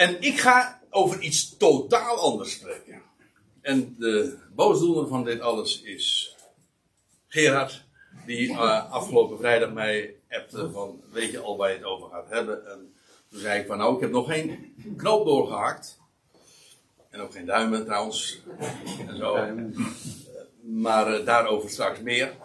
En ik ga over iets totaal anders spreken. En de boosdoener van dit alles is Gerard, die uh, afgelopen vrijdag mij appte van, weet je al waar je het over gaat hebben? En toen zei ik van, nou, ik heb nog geen knoop doorgehakt. En ook geen duimen trouwens. En zo. Maar uh, daarover straks meer.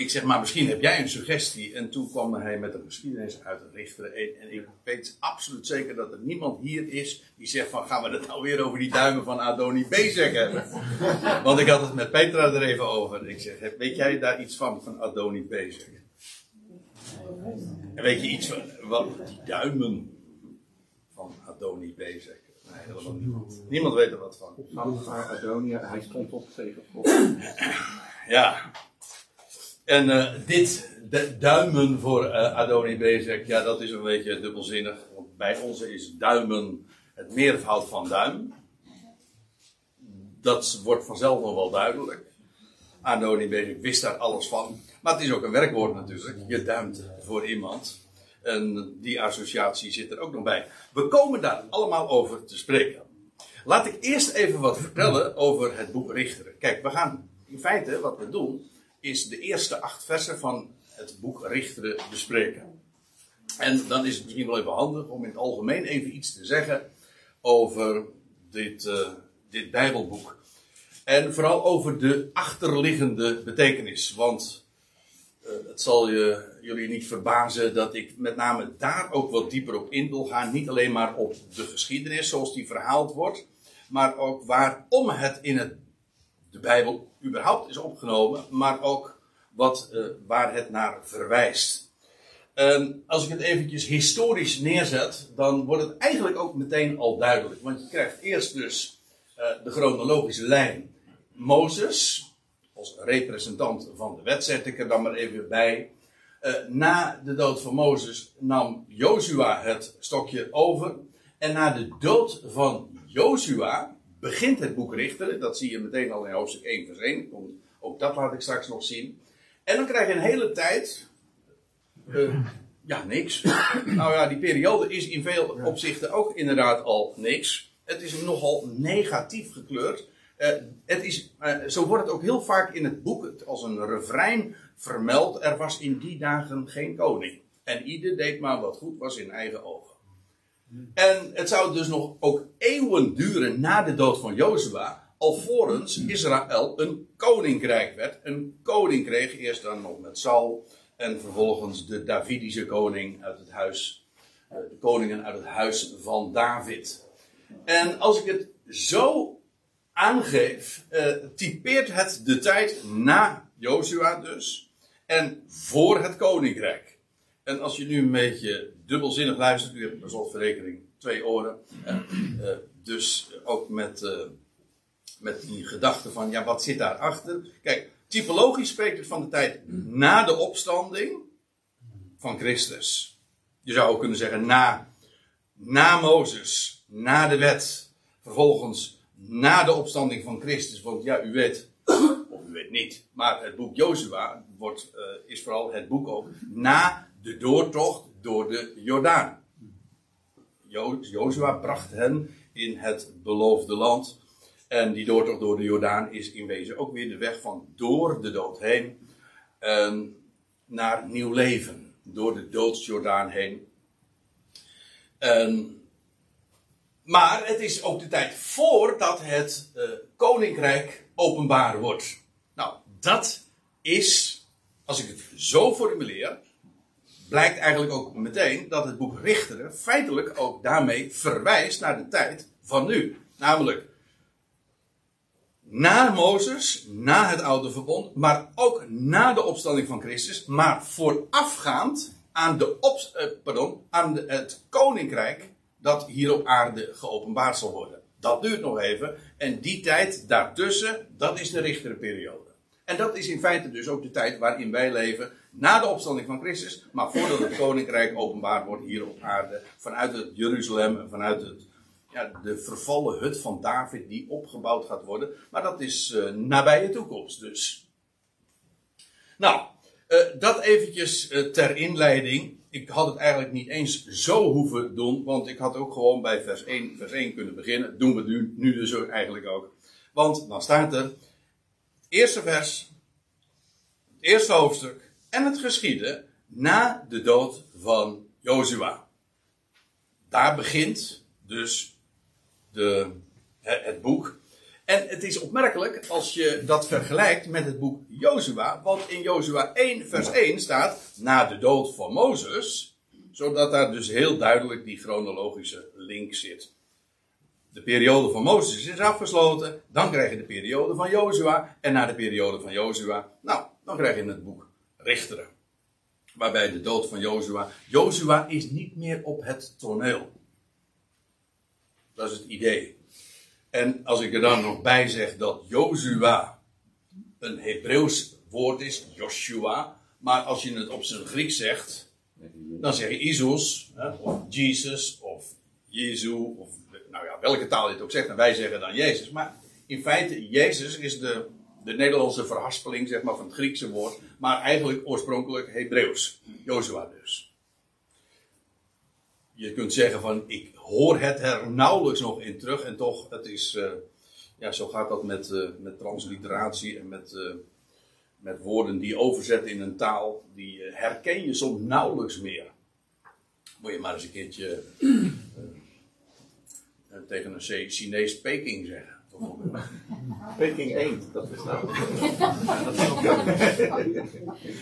Ik zeg maar, misschien heb jij een suggestie. En toen kwam hij met een geschiedenis uit het richteren. En ik weet absoluut zeker dat er niemand hier is die zegt van, gaan we het nou weer over die duimen van Adoni Bezek hebben? Want ik had het met Petra er even over. Ik zeg, weet jij daar iets van, van Adoni Bezek? En weet je iets van, wat, die duimen van Adoni Bezek? Nee, helemaal niemand. Niemand weet er wat van. Van Adonia, hij stond op tegen God. Ja. En uh, dit, de duimen voor uh, Adoni Bezek, ja, dat is een beetje dubbelzinnig. Want bij ons is duimen het meervoud van duim. Dat wordt vanzelf nog wel duidelijk. Adoni Bezek wist daar alles van. Maar het is ook een werkwoord natuurlijk. Je duimt voor iemand. En die associatie zit er ook nog bij. We komen daar allemaal over te spreken. Laat ik eerst even wat vertellen over het boek Richteren. Kijk, we gaan in feite wat we doen, is de eerste acht versen van het boek Richteren bespreken. En dan is het misschien wel even handig om in het algemeen even iets te zeggen over dit, uh, dit Bijbelboek. En vooral over de achterliggende betekenis. Want uh, het zal je, jullie niet verbazen dat ik met name daar ook wat dieper op in wil gaan. Niet alleen maar op de geschiedenis zoals die verhaald wordt, maar ook waarom het in het, de Bijbel überhaupt is opgenomen, maar ook wat, uh, waar het naar verwijst. Um, als ik het eventjes historisch neerzet, dan wordt het eigenlijk ook meteen al duidelijk. Want je krijgt eerst dus uh, de chronologische lijn. Mozes, als representant van de wet, zet ik er dan maar even bij. Uh, na de dood van Mozes nam Jozua het stokje over. En na de dood van Jozua begint het boek Richteren. Dat zie je meteen al in hoofdstuk 1 vers 1. Ook dat laat ik straks nog zien. En dan krijg je een hele tijd. Uh, ja, niks. nou ja, die periode is in veel opzichten ook inderdaad al niks. Het is nogal negatief gekleurd. Uh, het is, uh, zo wordt het ook heel vaak in het boek als een refrein vermeld. Er was in die dagen geen koning. En ieder deed maar wat goed was in eigen ogen. En het zou dus nog ook eeuwen duren na de dood van Jozua. Alvorens Israël een koninkrijk werd. Een koning kreeg eerst dan nog met Saul. En vervolgens de Davidische koning uit het huis. De koningen uit het huis van David. En als ik het zo aangeef, uh, typeert het de tijd na Jozua dus. En voor het koninkrijk. En als je nu een beetje dubbelzinnig luistert, u hebt per slotverrekening twee oren. Uh, uh, dus ook met, met die gedachte van, ja, wat zit daarachter? Kijk, typologisch spreekt het van de tijd na de opstanding van Christus. Je zou ook kunnen zeggen na, na Mozes, na de wet, vervolgens na de opstanding van Christus. Want ja, u weet, of u weet niet, maar het boek Jozua wordt, uh, is vooral het boek ook na de doortocht door de Jordaan. Jo Jozua bracht hen in het beloofde land. En die doortocht door de Jordaan is in wezen ook weer de weg van door de dood heen uh, naar nieuw leven. Door de doodsjordaan heen. Uh, maar het is ook de tijd voordat het uh, koninkrijk openbaar wordt. Nou, dat is, als ik het zo formuleer, blijkt eigenlijk ook meteen dat het boek Richteren feitelijk ook daarmee verwijst naar de tijd van nu. Namelijk na Mozes, na het oude verbond, maar ook na de opstanding van Christus, maar voorafgaand aan, de op, uh, pardon, aan het koninkrijk dat hier op aarde geopenbaard zal worden. Dat duurt nog even. En die tijd daartussen, dat is de richterperiode. En dat is in feite dus ook de tijd waarin wij leven na de opstanding van Christus, maar voordat het koninkrijk openbaar wordt hier op aarde, vanuit het Jeruzalem, vanuit het, ja, de vervallen hut van David die opgebouwd gaat worden. Maar dat is uh, nabije toekomst dus. Nou, uh, dat eventjes uh, ter inleiding. ik had het eigenlijk niet eens zo hoeven doen, want ik had ook gewoon bij vers 1, vers 1 kunnen beginnen. Doen we nu, nu dus eigenlijk ook. Want dan staat er, eerste vers, eerste hoofdstuk, en het geschieden na de dood van Jozua. Daar begint dus de, het boek. En het is opmerkelijk als je dat vergelijkt met het boek Jozua. Want in Jozua 1 vers 1 staat na de dood van Mozes. Zodat daar dus heel duidelijk die chronologische link zit. De periode van Mozes is afgesloten. Dan krijg je de periode van Jozua. En na de periode van Jozua, nou, dan krijg je het boek Richteren. Waarbij de dood van Jozua. Jozua is niet meer op het toneel. Dat is het idee. En als ik er dan nog bij zeg dat Jozua een Hebreeuws woord is, Joshua. Maar als je het op zijn Grieks zegt, dan zeg je Isus, of Jesus, of Jezu, of nou ja, welke taal je het ook zegt. En wij zeggen dan Jezus. Maar in feite, Jezus is de, de Nederlandse verhaspeling zeg maar, van het Griekse woord. Maar eigenlijk oorspronkelijk Hebreeuws. Jozua dus. Je kunt zeggen van, ik hoor het er nauwelijks nog in terug. En toch, het is, uh, ja, zo gaat dat met, uh, met transliteratie en met, uh, met woorden die overzetten in een taal. Die herken je soms nauwelijks meer. Moet je maar eens een keertje tegen een Chinees Peking zeggen. Peking 1, dat bestaat.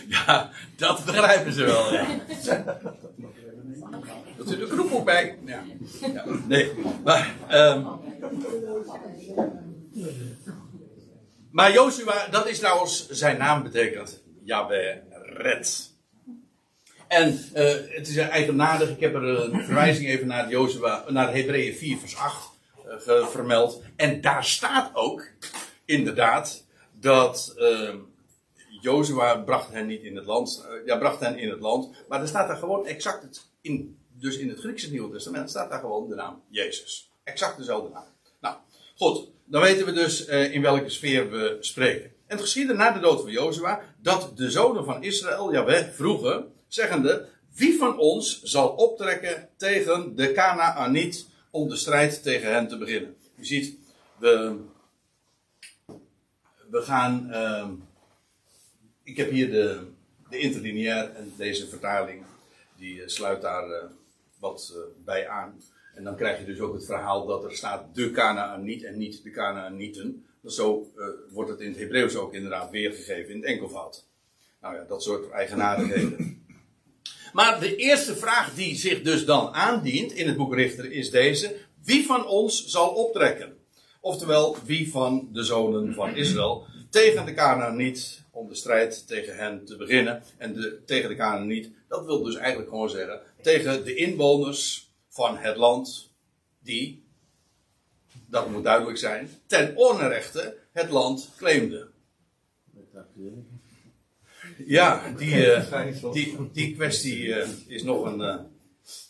ja, dat begrijpen ze wel. Ja. Dat zit er ook bij. Ja. ja. Nee, maar. Um, maar Joshua, dat is trouwens, zijn naam betekent Yahweh red. En uh, het is eigenaardig, ik heb er een verwijzing even naar Joshua, naar Hebreeën 4 vers 8 uh, vermeld. En daar staat ook, inderdaad, dat uh, Jozua bracht hen niet in het land, uh, ja, bracht hen in het land, maar er staat daar gewoon exact het, in dus in het Griekse Nieuwe Testament staat daar gewoon de naam Jezus. Exact dezelfde naam. Nou, goed. Dan weten we dus uh, in welke sfeer we spreken. En het geschiedde na de dood van Jozua dat de zonen van Israël Jahweh vroegen, zeggende, wie van ons zal optrekken tegen de Kanaaniet om de strijd tegen hen te beginnen? U ziet, we, we gaan, uh, ik heb hier de, de interlineair en deze vertaling, die sluit daar uh, wat uh, bij aan. En dan krijg je dus ook het verhaal dat er staat de Kanaaniet en niet de Kanaanieten. Zo wordt het in het Hebreeuws ook inderdaad weergegeven in het enkelvoud. Nou ja, dat soort eigenaardigheden. Maar de eerste vraag die zich dus dan aandient in het boek Richter is deze. Wie van ons zal optrekken? Oftewel, wie van de zonen van Israël tegen de Kanaaniet om de strijd tegen hen te beginnen. En de, tegen de Kanaaniet, dat wil dus eigenlijk gewoon zeggen tegen de inwoners van het land die, dat moet duidelijk zijn, ten onrechte het land claimden. Ja, die, uh, die, die kwestie uh, is nog een. Uh,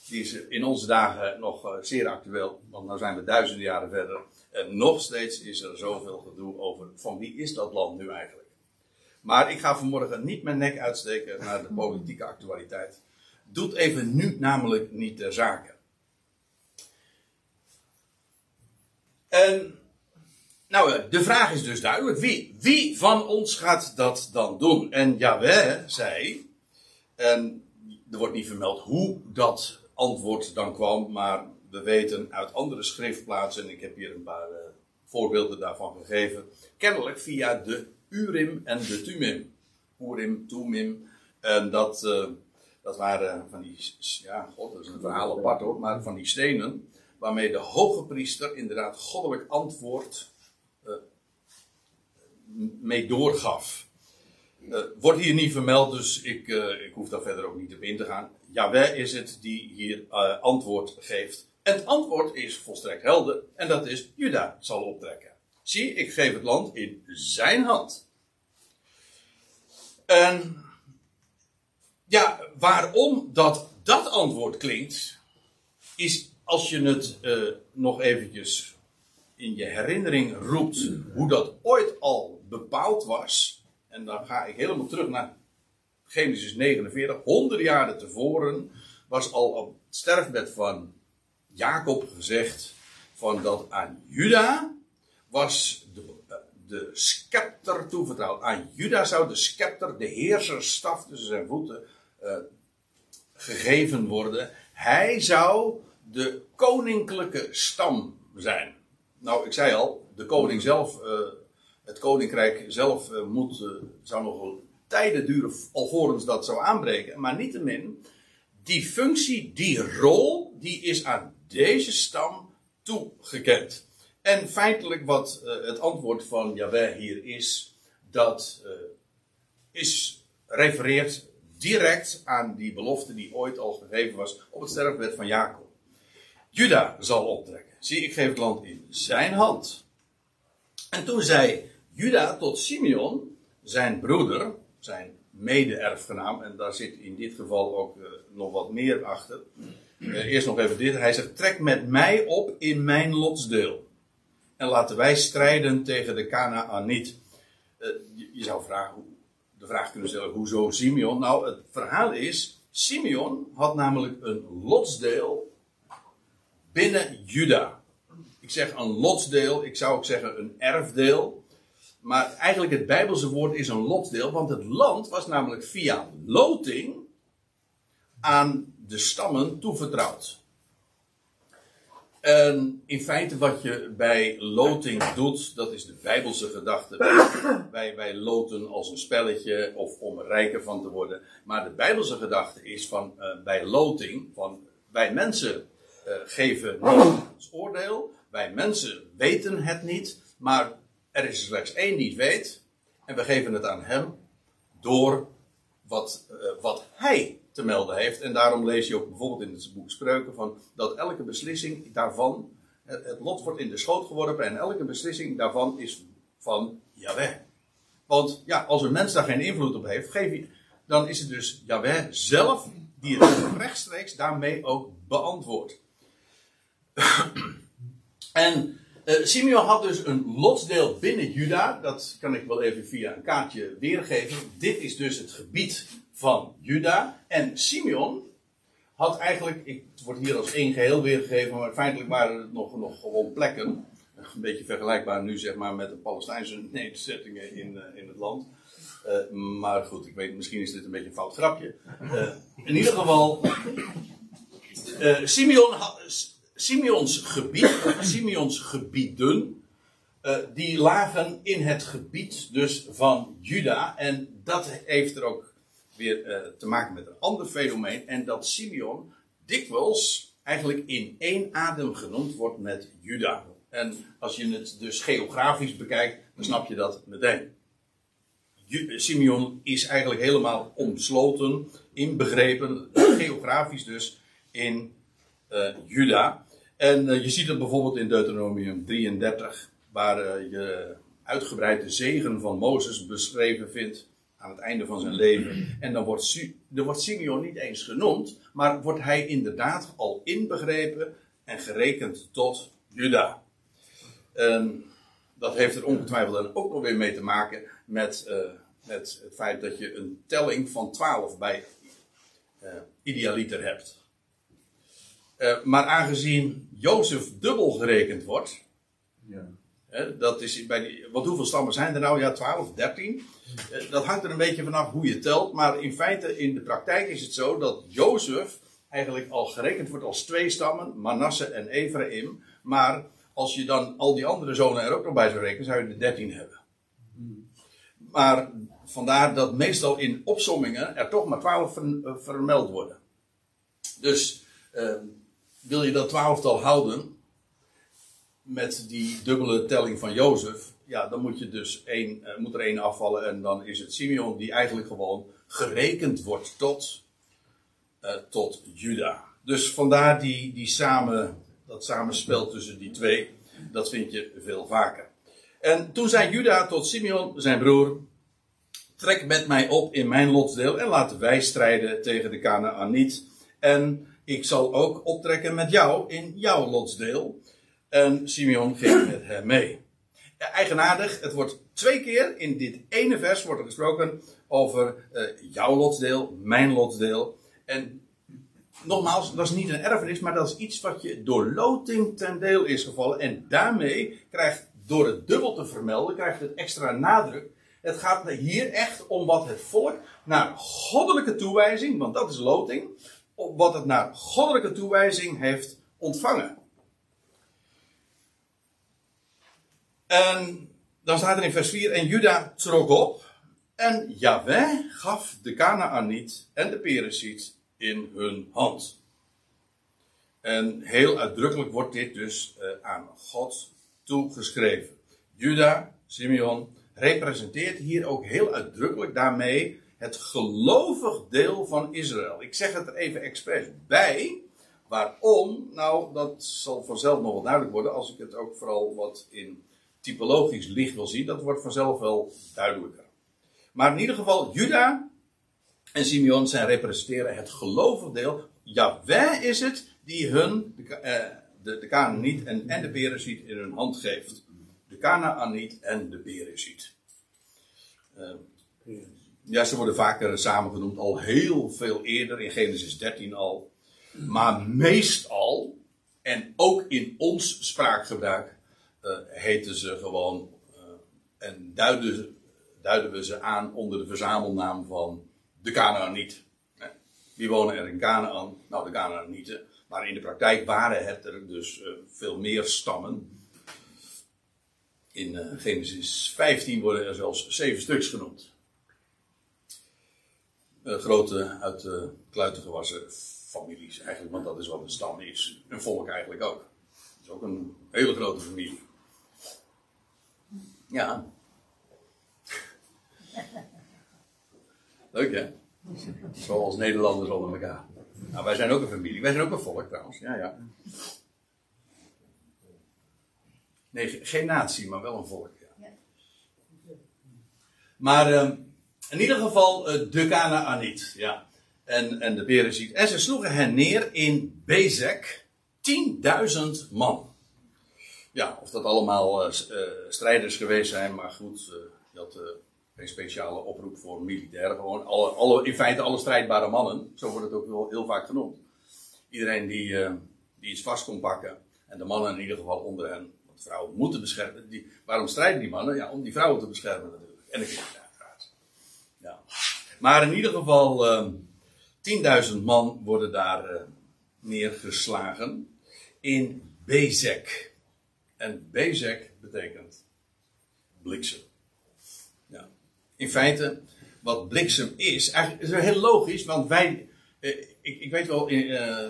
die is in onze dagen nog zeer actueel. Want nu zijn we duizenden jaren verder. En nog steeds is er zoveel gedoe over. Van wie is dat land nu eigenlijk? Maar ik ga vanmorgen niet mijn nek uitsteken naar de politieke actualiteit doet even nu namelijk niet de zaken. En, nou, de vraag is dus duidelijk: wie, wie van ons gaat dat dan doen? En Jaweh zei, en er wordt niet vermeld hoe dat antwoord dan kwam, maar we weten uit andere schriftplaatsen, en ik heb hier een paar uh, voorbeelden daarvan gegeven, kennelijk via de Urim en de Tumim. Urim, Tumim, en dat. Uh, dat waren van die, ja, god, dat is een verhaal apart hoor, maar van die stenen waarmee de hoge priester inderdaad goddelijk antwoord mee doorgaf. Uh, wordt hier niet vermeld, dus ik, uh, ik hoef daar verder ook niet op in te gaan. Jawel is het die hier antwoord geeft. En het antwoord is volstrekt helder, en dat is: Juda zal optrekken. Zie, ik geef het land in zijn hand. En ja, waarom dat dat antwoord klinkt, is als je het nog eventjes in je herinnering roept hoe dat ooit al bepaald was. En dan ga ik helemaal terug naar Genesis 49, honderden jaren tevoren, was al op het sterfbed van Jacob gezegd van dat aan Juda was de, de scepter toevertrouwd. Aan Juda zou de scepter, de heerserstaf tussen zijn voeten, uh, gegeven worden. Hij zou de koninklijke stam zijn. Nou, ik zei al, de koning zelf, uh, het koninkrijk zelf uh, moet, zou nog tijden duren alvorens dat zou aanbreken. Maar niettemin, die functie, die rol, die is aan deze stam toegekend. En feitelijk wat uh, het antwoord van Yahweh hier is, dat is, refereert direct aan die belofte die ooit al gegeven was op het sterfbed van Jacob. Juda zal optrekken. Zie, ik geef het land in zijn hand. En toen zei Juda tot Simeon, zijn broeder, zijn mede-erfgenaam, en daar zit in dit geval ook uh, nog wat meer achter. Uh, eerst nog even dit. Hij zegt: Trek met mij op in mijn lotsdeel. En laten wij strijden tegen de Canaaniet. Je, je, zou vragen, de vraag kunnen stellen: hoezo Simeon? Nou, het verhaal is: Simeon had namelijk een lotsdeel binnen Juda. Ik zeg een lotsdeel, ik zou ook zeggen een erfdeel. Maar eigenlijk het Bijbelse woord is een lotsdeel, want het land was namelijk via loting aan de stammen toevertrouwd. En in feite wat je bij loting doet, dat is de Bijbelse gedachte. Wij, wij loten als een spelletje of om er rijker van te worden. Maar de Bijbelse gedachte is van uh, bij loting, van wij mensen uh, geven ons oordeel, wij mensen weten het niet, maar er is slechts één die het weet. En we geven het aan hem door wat, uh, wat hij te melden heeft. En daarom lees je ook bijvoorbeeld in het boek Spreuken van dat elke beslissing daarvan, het, lot wordt in de schoot geworpen en elke beslissing daarvan is van Yahweh. Want ja, als een mens daar geen invloed op heeft, dan is het dus Yahweh zelf die het rechtstreeks daarmee ook beantwoordt. en uh, Simeon had dus een lotsdeel binnen Juda. Dat kan ik wel even via een kaartje weergeven. Dit is dus het gebied van Juda. En Simeon had eigenlijk, het wordt hier als één geheel weergegeven, maar feitelijk waren het nog, nog gewoon plekken. Een beetje vergelijkbaar nu zeg maar met de Palestijnse nederzettingen in, uh, in het land. Uh, maar goed, ik weet, misschien is dit een beetje een fout grapje. in ieder geval, Simeon had, Simeons gebied, Simeons gebieden, uh, die lagen in het gebied dus van Juda. En dat heeft er ook weer uh, te maken met een ander fenomeen. En dat Simeon dikwijls eigenlijk in één adem genoemd wordt met Juda. En als je het dus geografisch bekijkt, dan snap je dat meteen. Simeon is eigenlijk helemaal omsloten, inbegrepen, geografisch dus, in uh, Juda. En uh, je ziet het bijvoorbeeld in Deuteronomium 33, waar uh, je uitgebreid de zegen van Mozes beschreven vindt aan het einde van zijn leven. En dan wordt, wordt Simeon niet eens genoemd, maar wordt hij inderdaad al inbegrepen en gerekend tot Juda. En dat heeft er ongetwijfeld dan ook nog weer mee te maken met, uh, met het feit dat je een telling van 12 bij idealiter hebt. Uh, maar aangezien Jozef dubbel gerekend wordt. Ja. Dat is bij die, want hoeveel stammen zijn er nou? Ja, 12, 13. Uh, dat hangt er een beetje vanaf hoe je telt. Maar in feite, in de praktijk is het zo dat Jozef eigenlijk al gerekend wordt als twee stammen, Manasse en Ephraim. Maar als je dan al die andere zonen er ook nog bij zou rekenen, zou je er 13 hebben. Maar vandaar dat meestal in opsommingen er toch maar 12 ver, uh, vermeld worden. Dus ehm, wil je dat twaalftal houden met die dubbele telling van Jozef, ja, dan moet, je dus één, uh, moet er één afvallen en dan is het Simeon die eigenlijk gewoon gerekend wordt tot, uh, tot Juda. Dus vandaar die, die samen, dat samenspel tussen die twee, dat vind je veel vaker. En toen zei Juda tot Simeon, zijn broer, trek met mij op in mijn lotsdeel en laten wij strijden tegen de Canaaniet. En ik zal ook optrekken met jou in jouw lotsdeel. En Simeon ging met hem mee. Eigenaardig, het wordt twee keer in dit ene vers wordt er gesproken over eh, jouw lotsdeel, mijn lotsdeel. En nogmaals, dat is niet een erfenis, maar dat is iets wat je door loting ten deel is gevallen. En daarmee krijgt, door het dubbel te vermelden, krijgt het extra nadruk. Het gaat hier echt om wat het volk naar goddelijke toewijzing, want dat is loting, wat het naar goddelijke toewijzing heeft ontvangen. En dan staat er in vers 4, en Juda trok op, en Yahweh gaf de Canaaniet en de Pereziet in hun hand. En heel uitdrukkelijk wordt dit dus uh, aan God toegeschreven. Juda, Simeon, representeert hier ook heel uitdrukkelijk daarmee het gelovig deel van Israël. Ik zeg het er even expres bij. Waarom? Nou, dat zal vanzelf nog wel duidelijk worden als ik het ook vooral wat in typologisch licht wil zien. Dat wordt vanzelf wel duidelijker. Maar in ieder geval, Juda en Simeon zijn representeren het gelovig deel. Jawel is het die hun, de, eh, de, de Canaaniet en, en de Pereziet in hun hand geeft. De Canaaniet en de Pereziet. Uh, ja, ze worden vaker samen genoemd, al heel veel eerder, in Genesis 13 al. Maar meestal, en ook in ons spraakgebruik, uh, heten ze gewoon uh, en duiden, duiden we ze aan onder de verzamelnaam van de Canaaniet. Wie wonen er in Canaan? Nou, de Canaanieten. Maar in de praktijk waren het er dus uh, veel meer stammen. In Genesis 15 worden er zelfs zeven stuks genoemd. Grote uit de kluiten gewassen families eigenlijk, want dat is wat een stam is. Een volk eigenlijk ook. Het is ook een hele grote familie. Ja. Leuk hè? Zoals Nederlanders onder elkaar. Nou, wij zijn ook een familie. Wij zijn ook een volk trouwens. Ja, ja. Nee, geen natie, maar wel een volk. Ja. Maar uh, in ieder geval uh, de Canaaniet. Ja. En, en de Bereziet. En ze sloegen hen neer in Bezek. 10.000 man. Ja, of dat allemaal uh, strijders geweest zijn, maar goed, uh, je had geen speciale oproep voor militairen. Gewoon alle, alle, in feite alle strijdbare mannen, zo wordt het ook wel heel vaak genoemd. Iedereen die, die iets vast kon pakken, en de mannen in ieder geval onder hen, want vrouwen moeten beschermen. Die, waarom strijden die mannen? Ja, om die vrouwen te beschermen natuurlijk. En. Ja. Maar in ieder geval, 10.000 man worden daar neergeslagen in Bezek. En Bezek betekent bliksem. In feite, wat bliksem is, eigenlijk is het heel logisch, want wij, eh, ik, ik, weet wel, eh,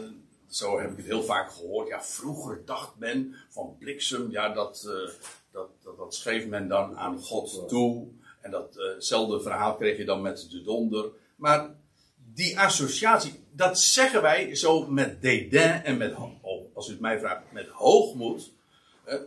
zo heb ik het heel vaak gehoord, ja, vroeger dacht men van bliksem, ja, dat, eh, dat, dat, dat, schreef men dan aan God toe. En datzelfde uh verhaal kreeg je dan met de donder. Maar die associatie, dat zeggen wij zo met dédain en met, als u het mij vraagt, met hoogmoed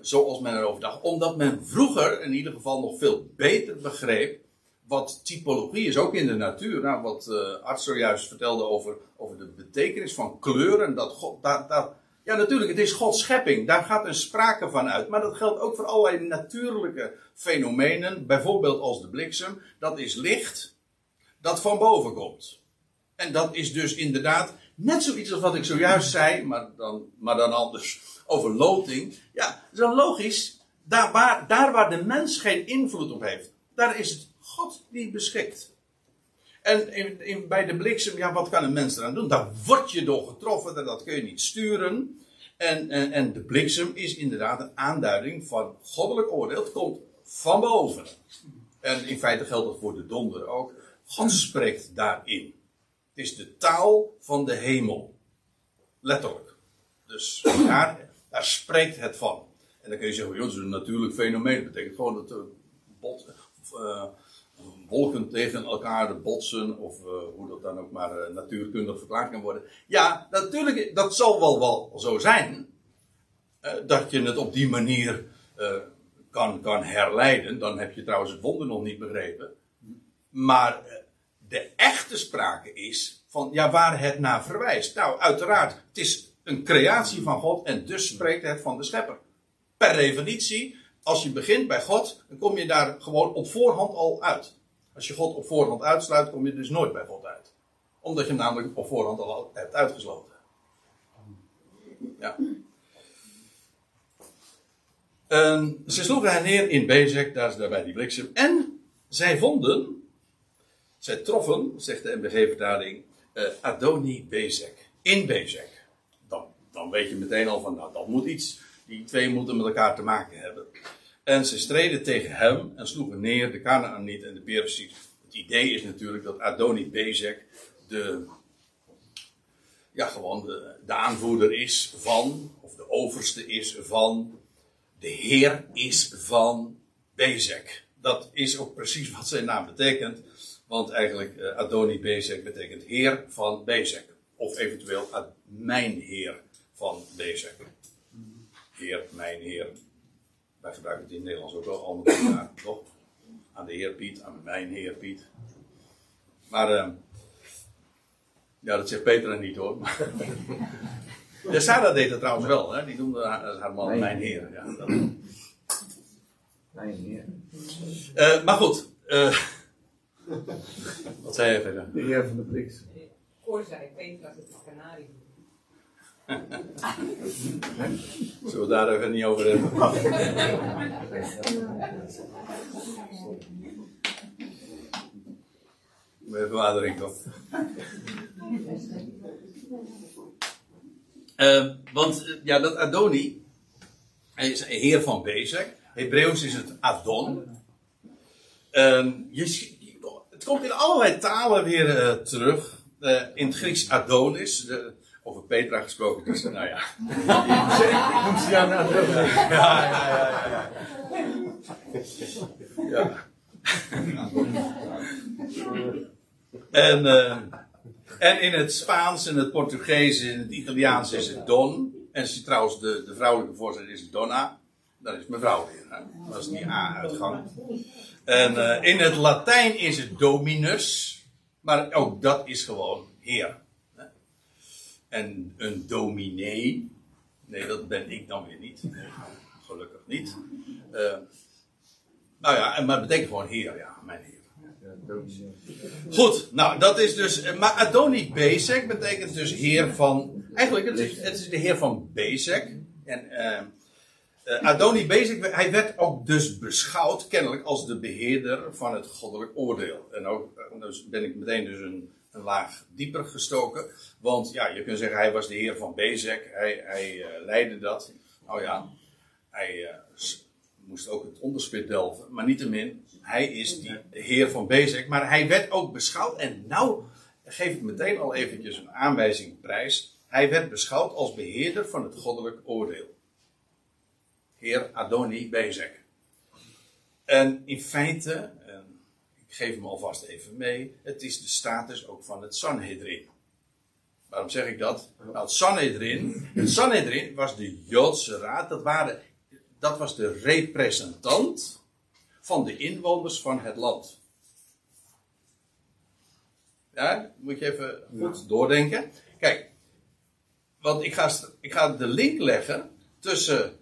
zoals men erover dacht. Omdat men vroeger in ieder geval nog veel beter begreep wat typologie is, ook in de natuur. Nou, wat uh, Arts zojuist vertelde over, over de betekenis van kleuren. Dat God, dat, dat, ja, natuurlijk, het is Gods schepping. Daar gaat een sprake van uit. Maar dat geldt ook voor allerlei natuurlijke fenomenen. Bijvoorbeeld als de bliksem. Dat is licht dat van boven komt. En dat is dus inderdaad net zoiets als wat ik zojuist zei, maar dan, maar dan anders over loting. Ja, dat is logisch. Daar waar, daar waar de mens geen invloed op heeft, daar is het God die beschikt. En in, bij de bliksem, ja, wat kan een mens eraan doen? Daar word je door getroffen en dat kun je niet sturen. En, en, en de bliksem is inderdaad een aanduiding van goddelijk oordeel. Het komt van boven. En in feite geldt dat voor de donder ook. God spreekt daarin. Het is de taal van de hemel. Letterlijk. Dus daar, daar spreekt het van. En dan kun je zeggen, joh, dat is een natuurlijk fenomeen. Dat betekent gewoon dat de bot, uh, wolken tegen elkaar botsen. Of uh, hoe dat dan ook maar uh, natuurkundig verklaard kan worden. Ja, natuurlijk, dat zal wel, wel zo zijn. dat je het op die manier kan, kan herleiden. Dan heb je trouwens het wonder nog niet begrepen. Maar de echte sprake is van ja, waar het naar verwijst. Nou, uiteraard, het is een creatie van God en dus spreekt het van de schepper. Per definitie, als je begint bij God, dan kom je daar gewoon op voorhand al uit. Als je God op voorhand uitsluit, kom je dus nooit bij God uit. Omdat je hem namelijk op voorhand al hebt uitgesloten. Ja. Ehm, ze sloegen hen neer in Bezek, daar is daarbij die bliksem. En zij vonden, zij troffen, zegt de MBG-vertaling, uh, Adoni Bezek. In Bezek. Dan, dan weet je meteen al van, nou dat moet iets, die twee moeten met elkaar te maken hebben. En ze streden tegen hem en sloegen neer de Canaaniet en de Periziet. Het idee is natuurlijk dat Adoni Bezek de, ja, gewoon de, de aanvoerder is van, of de overste is van, de Heer is van Bezek. Dat is ook precies wat zijn naam betekent. Want eigenlijk uh, Adoni Bezek betekent Heer van Bezek. Of eventueel mijn Heer van Bezek. Heer, mijn Heer. Wij gebruiken het in het Nederlands ook wel al elkaar, toch? Aan de Heer Piet, aan mijn Heer Piet. Maar, uh, ja, dat zegt Peter niet hoor. ja, Sarah deed dat trouwens wel, hè? Die noemde haar, haar man mijn, Heer. Ja, dat... Mijn Heer. Uh, maar goed. Uh, wat zei je verder? De Heer van de Bliks. Voor zei Peter dat het een kanarie Zullen we daar even niet over hebben? Water in toch? Uh, want ja, dat Adoni, hij is heer van Bezek. Hebreeuws is het Adon. Uh, je, het komt in allerlei talen weer uh, terug. Uh, in het Grieks Adonis. De, over Petra gesproken, dus nou ja. Noem ze jou. Ja, ja, ja, ja. ja. En, uh, en in het Spaans, en het Portugees, en het Italiaans is het Don. En trouwens, de, de vrouwelijke voorzet is Donna. Dat is mevrouw weer. Hè? Dat is die A-uitgang. En uh, in het Latijn is het Dominus. Maar ook dat is gewoon Heer. En een dominee. Nee, dat ben ik dan weer niet. Gelukkig niet. Uh, nou ja, maar het betekent gewoon Heer, ja, mijn Heer. Goed, nou dat is dus. Maar Adoni Bezek betekent dus Heer van. Eigenlijk, het is, het is de Heer van Bezek. En. Uh, uh, Adoni Bezek, hij werd ook dus beschouwd, kennelijk, als de beheerder van het goddelijk oordeel. En ook, dus ben ik meteen dus een laag dieper gestoken. Want ja, je kunt zeggen, hij was de heer van Bezek, hij, hij uh, leidde dat. Nou ja, hij uh, moest ook het onderspit delven, maar niettemin, hij is die heer van Bezek. Maar hij werd ook beschouwd, en nou geef ik meteen al eventjes een aanwijzing prijs. Hij werd beschouwd als beheerder van het goddelijk oordeel. Heer Adoni Bezek. En in feite, ik geef hem alvast even mee, het is de status ook van het Sanhedrin. Waarom zeg ik dat? Nou, het Sanhedrin, het Sanhedrin was de Joodse raad, dat, waren, dat was de representant van de inwoners van het land. Ja, moet je even goed doordenken. Kijk, want ik ga, ik ga de link leggen tussen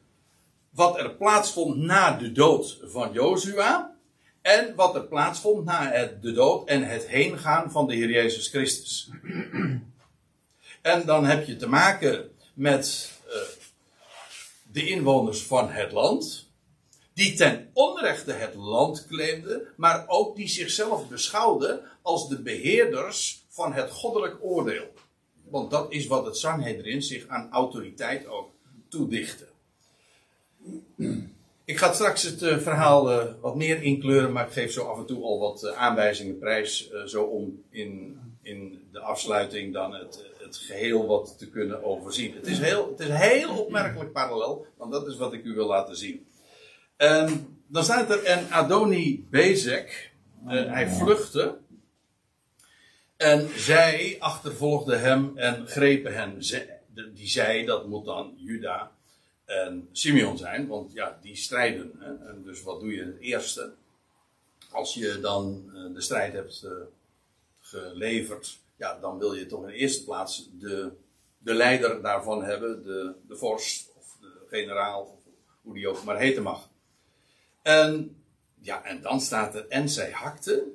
wat er plaatsvond na de dood van Jozua en wat er plaatsvond na het, de dood en het heengaan van de Heer Jezus Christus. En dan heb je te maken met uh, de inwoners van het land, die ten onrechte het land claimden, maar ook die zichzelf beschouwden als de beheerders van het goddelijk oordeel. Want dat is wat het Sanhedrin zich aan autoriteit ook toedichtte. Ik ga straks het uh, verhaal uh, wat meer inkleuren, maar ik geef zo af en toe al wat uh, aanwijzingen prijs, zo om in, in de afsluiting dan het, het geheel wat te kunnen overzien. Het is, heel, het is heel opmerkelijk parallel, want dat is wat ik u wil laten zien. En dan staat er een Adoni Bezek, hij vluchtte. En zij achtervolgden hem en grepen hem. Die zei, dat moet dan Juda en Simeon zijn, want ja, die strijden. Hè? En dus wat doe je het eerste? Als je dan uh, de strijd hebt uh, geleverd, ja, dan wil je toch in de eerste plaats de, de leider daarvan hebben, de, de vorst of de generaal, hoe die ook maar heten mag. En, ja, en dan staat er, en zij hakte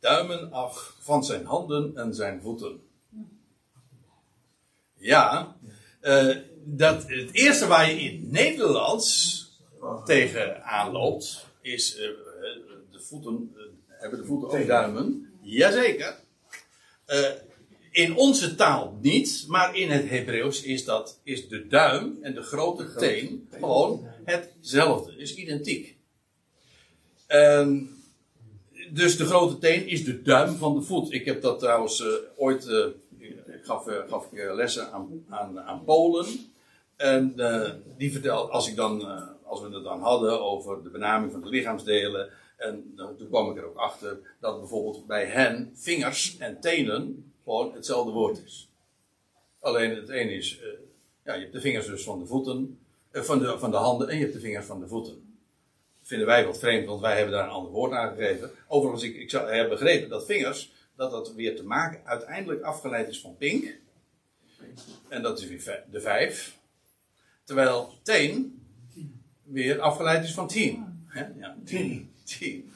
duimen af van zijn handen en zijn voeten. Ja, eh, dat, het eerste waar je in het Nederlands tegen aanloopt, is eh, de voeten, eh, hebben de voeten ook duimen? Jazeker. Eh in onze taal niet, maar in het Hebreeuws is, dat, is de duim en de grote teen gewoon hetzelfde, is identiek. Ehm, dus de grote teen is de duim van de voet. Ik heb dat trouwens ooit, gaf, eh, gaf ik eh, lessen aan, aan, aan Polen. En eh, die vertelde, als, ik dan, als we het dan hadden over de benaming van de lichaamsdelen. En toen kwam ik er ook achter dat bijvoorbeeld bij hen vingers en tenen gewoon hetzelfde woord is. Alleen het ene is, ja, je hebt de vingers dus van de voeten, van, de, van de handen en je hebt de vingers van de voeten. Vinden wij wat vreemd, want wij hebben daar een ander woord aan gegeven. Overigens, ik, ik heb begrepen dat vingers, dat dat weer te maken uiteindelijk afgeleid is van pink. En dat is weer de vijf. Terwijl teen weer afgeleid is van tien. Ja, tien. Tien.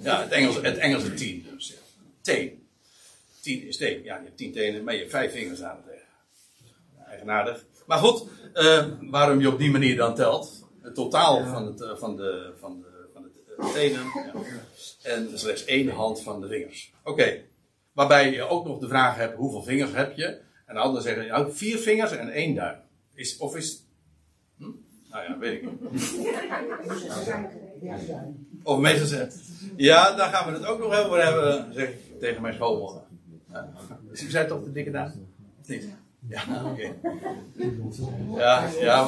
Ja, het Engelse, het Engelse tien dus. Teen. Tien is teen. Ja, je hebt tien tenen, maar je hebt vijf vingers aan het. Eigenaardig. Maar goed, eh, waarom je op die manier dan telt. Het totaal van, het, eh, van de, van de, tenen. Ja. En slechts één hand van de vingers. Oké. Waarbij je ook nog de vraag hebt, hoeveel vingers heb je? En de anderen zeggen, ja, vier vingers en één duim. Is, of is... Hm? Nou ja, weet ik niet. Of meestal zeggen, ja, daar gaan we het ook nog over hebben, zeg ik tegen mijn. Ja. Dus u zei toch de dikke duim? Of niet? Ja, oké. Ja, ja,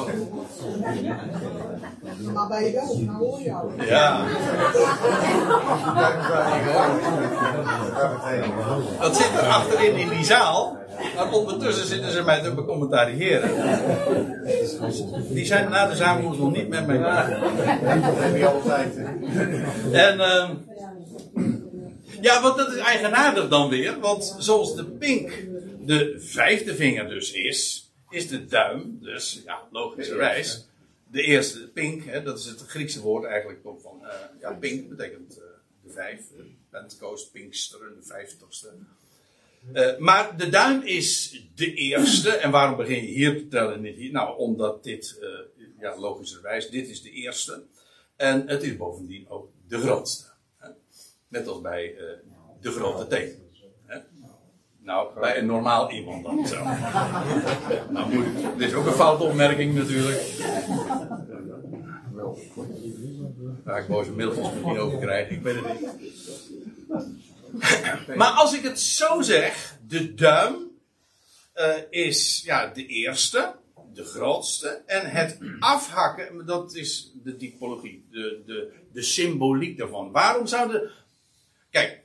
Maar bij je wel, nou hoor je al. ja. Dat zit er achterin in die zaal. Maar ondertussen zitten ze mij te becommentariëren. Die zijn na de samenkomst nog niet met mij klaar. En ehm, ja, want dat is eigenaardig dan weer. Want zoals de pink de vijfde vinger dus is, is de duim, dus ja, logischerwijs, de eerste pink, hè, dat is het Griekse woord eigenlijk van, eh, ja, pink betekent eh, de vijf, eh, Pentecost, Pinkster, de vijftigste. Eh, maar de duim is de eerste. En waarom begin je hier te tellen en niet hier? Nou, omdat dit, ja, logischerwijs, dit is de eerste. En het is bovendien ook de grootste. Hè? Net als bij de grote teen. Nou, bij een normaal iemand dan zo. nou, moet dit is ook een foute opmerking natuurlijk. Waar ik boze mailtjes misschien over krijg, ik weet het niet. Maar als ik het zo zeg, de duim eh, is ja, de eerste, de grootste. En het afhakken, dat is de typologie, de, de, de symboliek daarvan. Waarom zouden. Kijk,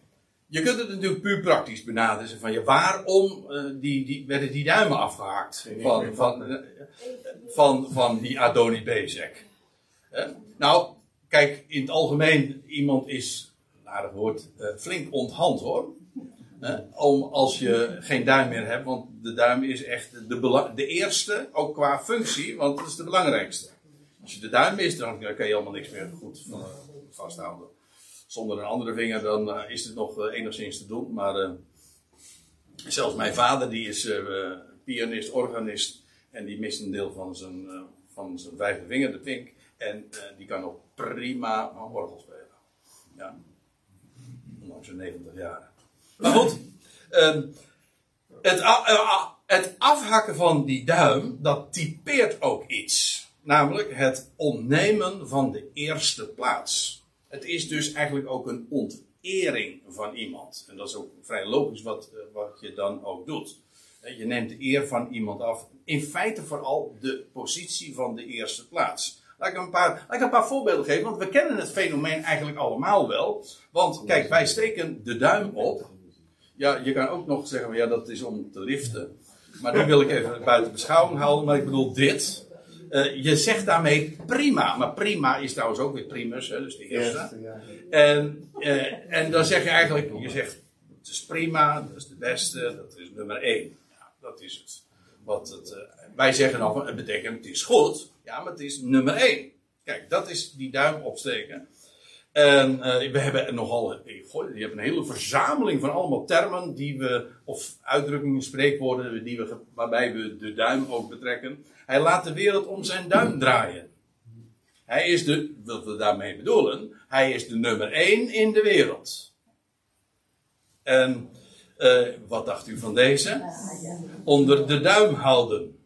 je kunt het natuurlijk puur praktisch benaderen. Van, ja, waarom eh, die, die, werden die duimen afgehakt van, van, eh, van, van die Adoni Bezek? Hè? Nou, kijk, in het algemeen, iemand is, een aardig woord, eh, flink onthand hoor. Om als je geen duim meer hebt, want de duim is echt de, de eerste, ook qua functie, want het is de belangrijkste. Als je de duim mist, dan kan je allemaal niks meer goed van, vasthouden. Zonder een andere vinger, dan eh, is het nog eh, enigszins te doen. Maar eh, zelfs mijn vader, die is pianist, organist, en die mist een deel van zijn, van zijn vijfde vinger, de pink. En die kan nog prima orgel spelen. Ja. Ondanks zijn 90 jaar. Maar goed, ehm, het, het afhakken van die duim, dat typeert ook iets. Namelijk het ontnemen van de eerste plaats. Het is dus eigenlijk ook een ontering van iemand. En dat is ook vrij logisch wat, eh, wat je dan ook doet. Je neemt de eer van iemand af. In feite vooral de positie van de eerste plaats. Laat ik, een paar, laat ik een paar voorbeelden geven, want we kennen het fenomeen eigenlijk allemaal wel. Want kijk, wij steken de duim op. Ja, je kan ook nog zeggen, ja, dat is om te liften. Maar die wil ik even buiten beschouwing houden. Maar ik bedoel dit. Eh, je zegt daarmee prima. Maar prima is trouwens ook weer primus, hè, dus de eerste. En, eh, en dan zeg je eigenlijk, je zegt, het is prima, dat is de beste, dat is nummer één. Ja, dat is het. Wat het eh, wij zeggen dan, het betekent het is goed, ja, maar het is nummer één. Kijk, dat is die duim opsteken. En eh, we hebben nogal, eh, je hebt een hele verzameling van allemaal termen die we, of uitdrukkingen, spreekwoorden, die we, waarbij we de duim ook betrekken. Hij laat de wereld om zijn duim draaien. Hij is de, wat we daarmee bedoelen, hij is de nummer één in de wereld. En eh, wat dacht u van deze? Onder de duim houden.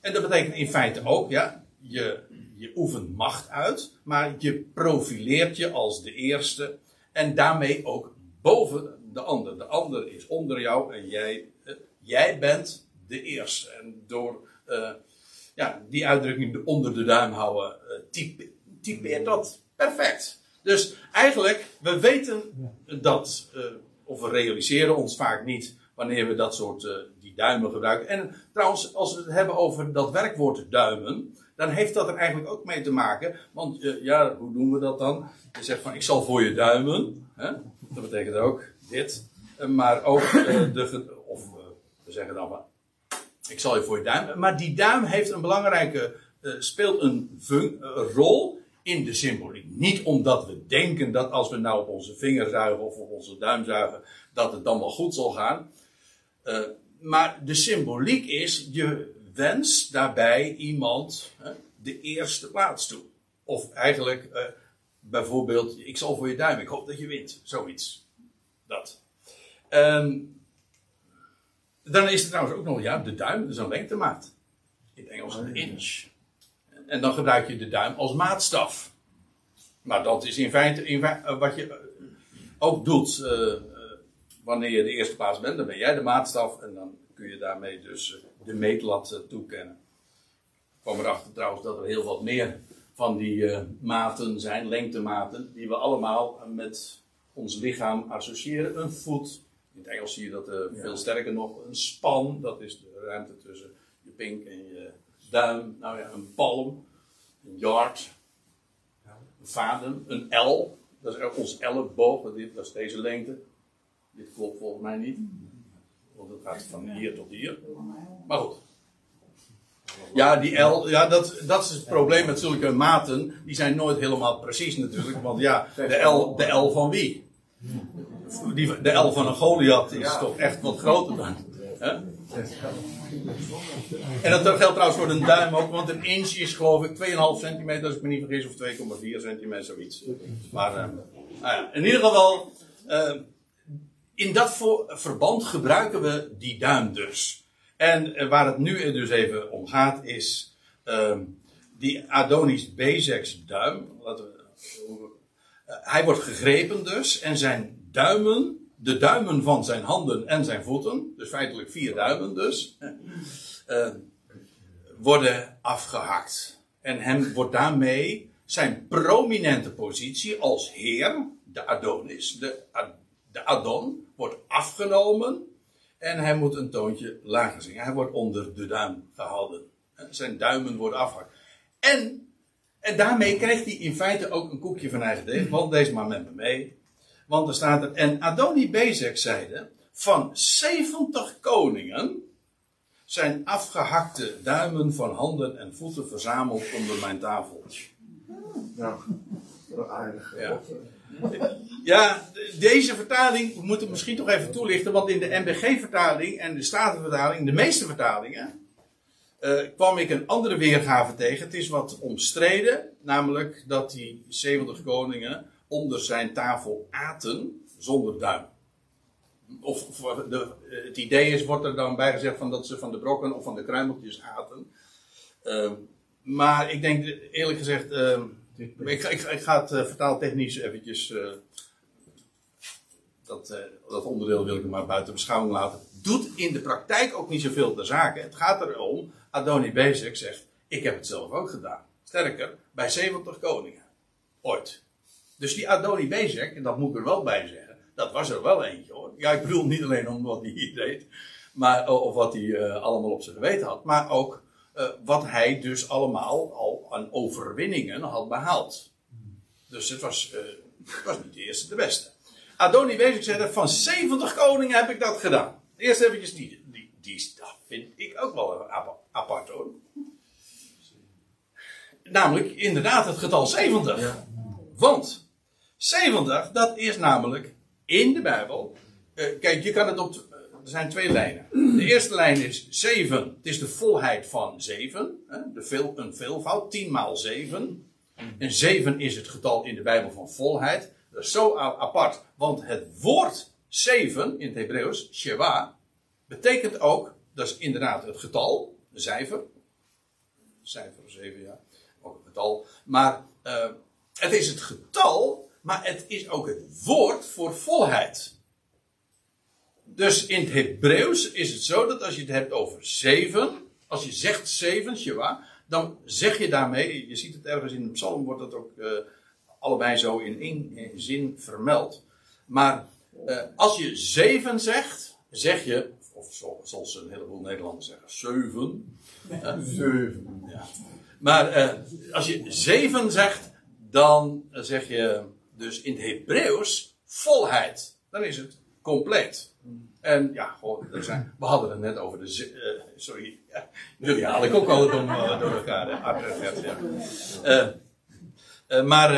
En dat betekent in feite ook, ja, je, je oefent macht uit, maar je profileert je als de eerste en daarmee ook boven de ander. De ander is onder jou en jij, eh, jij bent de eerste. En door eh, ja, die uitdrukking de onder de duim houden, eh, type, typeert dat perfect. Dus eigenlijk, we weten dat, of we realiseren ons vaak niet wanneer we dat soort, die duimen gebruiken. En trouwens, als we het hebben over dat werkwoord duimen, dan heeft dat er eigenlijk ook mee te maken. Want eh, ja, hoe doen we dat dan? Je zegt van, ik zal voor je duimen. Hè? Dat betekent ook dit. Eh, maar ook eh, de, of we zeggen dan van, ik zal je voor je duim. Maar die duim heeft een belangrijke, speelt een rol in de symboliek. Niet omdat we denken dat als we nou op onze vinger zuigen of op onze duim zuigen, dat het dan wel goed zal gaan. Maar de symboliek is, je wenst daarbij iemand hè, de eerste plaats toe. Of eigenlijk, eh, bijvoorbeeld, ik zal voor je duim, ik hoop dat je wint. Zoiets. Dat. Ehm, dan is er trouwens ook nog, ja, de duim, is een lengtemaat. In het Engels een inch. En dan gebruik je de duim als maatstaf. Maar dat is in feite, in eh, wat je eh, ook doet wanneer je de eerste plaats bent. Dan ben jij de maatstaf en dan kun je daarmee dus de meetlat eh, toekennen. Ik kwam erachter trouwens dat er heel wat meer van die eh, maten zijn, lengtematen, die we allemaal eh, met ons lichaam associëren. Een voet, in het Engels zie je dat eh, veel sterker nog, een span, dat is de ruimte tussen je pink en je duim. Nou ja, een palm, een yard, een vaden, een L, dat is ook ons elleboog, dat is deze lengte. Dit klopt volgens mij niet, want het gaat van hier tot hier. Maar goed. Ja, die L, ja, dat, dat is het probleem met zulke maten. Die zijn nooit helemaal precies natuurlijk. Want ja, de L, de L van wie? Die, de L van een Goliath is toch echt wat groter dan. Hè? En dat geldt trouwens voor een duim ook, want een inch is geloof ik 2,5 centimeter, als ik me niet vergis, of 2,4 centimeter, zoiets. Maar eh, nou ja, in ieder geval, eh, in dat verband gebruiken we die duim dus. En eh, waar het nu dus even om gaat is ehm, die Adonis Bezex duim. Laten we, eh, hij wordt gegrepen dus en zijn duimen, de duimen van zijn handen en zijn voeten, dus feitelijk vier duimen dus, eh, worden afgehakt. En hem wordt daarmee zijn prominente positie als heer, de Adonis, de, Ad- de Adon, wordt afgenomen en hij moet een toontje lager zingen. Hij wordt onder de duim gehouden. Zijn duimen worden afgehakt. En, en daarmee krijgt hij in feite ook een koekje van eigen deeg. Want deze maar met me mee. Want er staat er. En Adoni Bezek zeide. Van 70 koningen. zijn afgehakte duimen van handen en voeten verzameld onder mijn tafel. Nou, aardig. Ja. Ja, de- deze vertaling, we moeten misschien toch even toelichten, want in de NBG-vertaling en de Statenvertaling, de meeste vertalingen, eh, kwam ik een andere weergave tegen. Het is wat omstreden, namelijk dat die 70 koningen onder zijn tafel aten zonder duim. Of, of de, het idee is, wordt er dan bij gezegd van dat ze van de brokken of van de kruimeltjes aten. Eh, maar ik denk eerlijk gezegd. Ik, ik, ga- het eh, vertaaltechnisch eventjes. eh, dat, eh, dat onderdeel wil ik maar buiten beschouwing laten. Doet in de praktijk ook niet zoveel ter zake. Het gaat erom. Adoni Bezek zegt: Ik heb het zelf ook gedaan. Sterker, bij 70 koningen. Ooit. Dus die Adoni Bezek, en dat moet ik er wel bij zeggen. Dat was er wel eentje hoor. Ja, ik bedoel niet alleen om wat hij hier deed. Maar, of wat hij allemaal op zijn geweten had. Maar ook eh, wat hij dus allemaal al aan overwinningen had behaald. Dus het was, eh, het was niet de eerste, de beste. Adoni Bezek zei, van 70 koningen heb ik dat gedaan. Eerst eventjes die, die, die dat vind ik ook wel apa- apart hoor. Namelijk, inderdaad, het getal 70. Want 70, dat is namelijk in de Bijbel. eh, kijk, je kan het op. er zijn twee lijnen. De eerste lijn is 7. Het is de volheid van 7. Hè, de veel, een veelvoud. 10 maal 7. En 7 is het getal in de Bijbel van volheid. Dat is zo apart. Want het woord 7 in het Hebreeuws, Sheva, betekent ook. Dat is inderdaad het getal, een cijfer. Cijfer 7, ja. Ook een getal. Maar eh, het is het getal, maar het is ook het woord voor volheid. Dus in het Hebreeuws is het zo dat als je het hebt over zeven, als je zegt zeven, dan zeg je daarmee, je ziet het ergens in de psalm, wordt dat ook eh, allebei zo in één eh, zin vermeld. Maar eh, als je zeven zegt, zeg je, of zo, zoals een heleboel Nederlanders zeggen, zeven. Zeven. Ja. Maar als je zeven zegt, dan zeg je dus in het Hebreeuws volheid. Dan is het compleet. En ja, gewoon, zijn, we hadden het net over de. eh, sorry, jullie haal ik ook altijd om, eh, door elkaar. hè. Eh, maar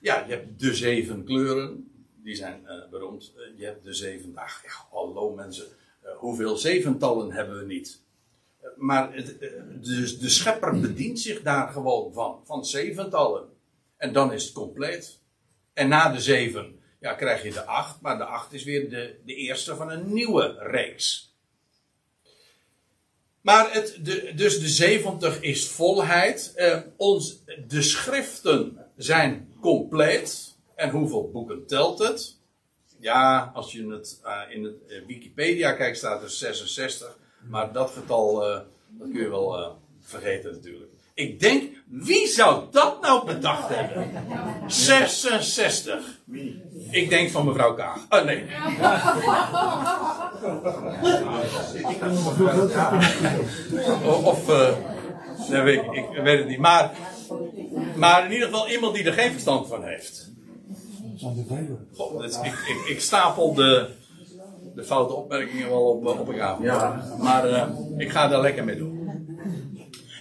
ja, je hebt de zeven kleuren. Die zijn beroemd. Je hebt de zeven. Ach ja, hallo mensen. Hoeveel zeventallen hebben we niet? Maar het, de, de schepper bedient zich daar gewoon van. Van zeventallen. En dan is het compleet. En na de zeven ja, krijg je de acht. Maar de acht is weer de, de eerste van een nieuwe reeks. Maar het, de, dus de 70 is volheid. Eh, ons, de schriften zijn compleet. En hoeveel boeken telt het? Ja, als je het eh, in het eh, Wikipedia kijkt, staat er 66. Maar dat getal, dat kun je wel vergeten natuurlijk. Ik denk, wie zou dat nou bedacht hebben? 66. Ik denk van mevrouw Kaag. Oh nee. Of, eh, nee, weet ik, ik weet het niet. Maar, maar in ieder geval iemand die er geen verstand van heeft. Is- ik, ik, ik stapel de, de foute opmerkingen wel op, eh, op elkaar. Ja. Maar eh, ik ga daar lekker mee doen.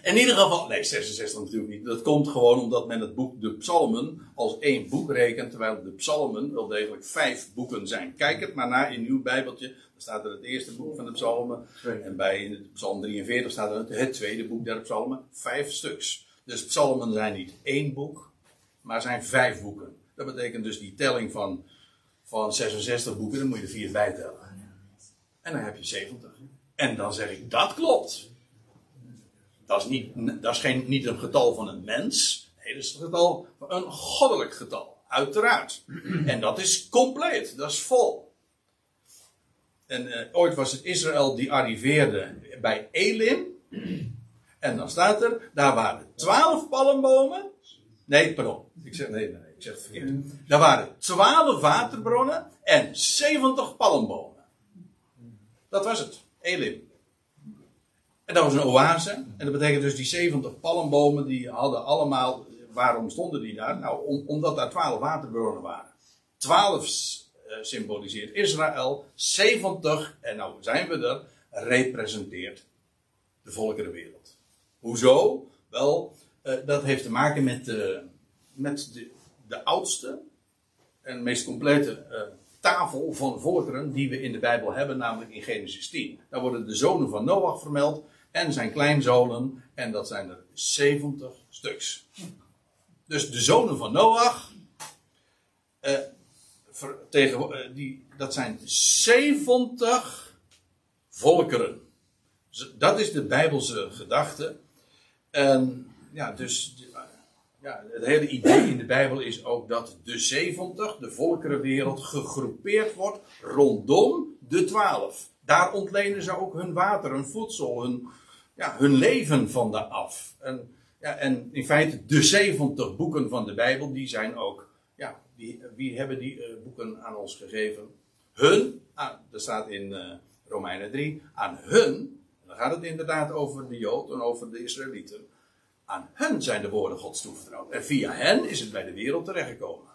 In ieder geval, nee, 66 natuurlijk niet. Dat komt gewoon omdat men het boek de Psalmen als één boek rekent, terwijl de Psalmen wel degelijk vijf boeken zijn. Kijk het maar naar in uw Bijbeltje. Daar staat er het eerste boek van de Psalmen. En bij Psalm 43 staat er het, het tweede boek der Psalmen. Vijf stuks. Dus Psalmen zijn niet één boek, maar zijn vijf boeken. Dat betekent dus die telling van, van 66 boeken, dan moet je er vier bij tellen. En dan heb je 70. En dan zeg ik, dat klopt. Dat is, niet, dat is geen, niet een getal van een mens. Nee, dat is een getal, een goddelijk getal. Uiteraard. En dat is compleet. Dat is vol. En eh, ooit was het Israël die arriveerde bij Elim. En dan staat er, daar waren twaalf palmbomen. Nee, pardon. Ik zeg, nee, nee, ik zeg het verkeerd. Daar waren twaalf waterbronnen en 70 palmbomen. Dat was het. Elim. En dat was een oase. En dat betekent dus die 70 palmbomen, die hadden allemaal. Waarom stonden die daar? Nou, om- omdat daar 12 waterbronnen waren. 12 eh, symboliseert Israël. 70, en nou zijn we er, representeert de volkerenwereld. Hoezo? Wel, eh, dat heeft te maken met, de, met de, de oudste en meest complete tafel van volkeren die we in de Bijbel hebben, namelijk in Genesis 10. Daar worden de zonen van Noach vermeld en zijn kleinzonen, en dat zijn er 70 stuks. Dus de zonen van Noach, eh, tegen, eh, die, dat zijn 70 volkeren. Dat is de Bijbelse gedachte. En ja, dus ja, het hele idee in de Bijbel is ook dat de 70, de volkerenwereld, gegroepeerd wordt rondom de 12. Daar ontlenen ze ook hun water, hun voedsel, hun, ja, hun leven van de af. En, ja, en in feite, de 70 boeken van de Bijbel, die zijn ook, ja, die, wie hebben die eh, boeken aan ons gegeven? Hun, ah, dat staat in eh, Romeinen 3, aan hun, dan gaat het inderdaad over de Jood en over de Israëlieten. Aan hen zijn de woorden Gods toevertrouwd. En via hen is het bij de wereld terechtgekomen.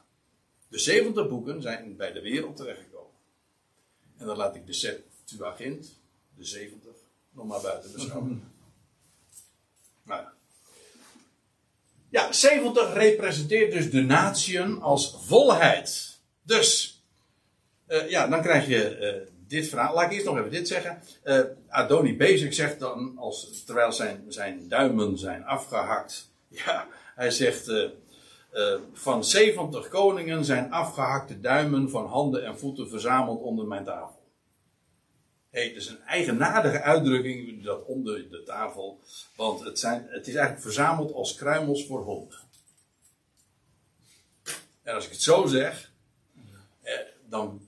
De 70 boeken zijn bij de wereld terechtgekomen. En dan laat ik de Septuagint, de 70, nog maar buiten beschouwen. Nou ja. Ja, 70 representeert dus de natieën als volheid. Dus, eh, ja, dan krijg je eh, dit verhaal. Laat ik eerst nog even dit zeggen. Eh Adoni Bezek zegt dan, als, terwijl zijn, zijn duimen zijn afgehakt. Ja, hij zegt, van 70 koningen zijn afgehakte duimen van handen en voeten verzameld onder mijn tafel. Hey, het is een eigenaardige uitdrukking, dat onder de tafel. Want het, zijn, het is eigenlijk verzameld als kruimels voor honden. En als ik het zo zeg, eh, dan.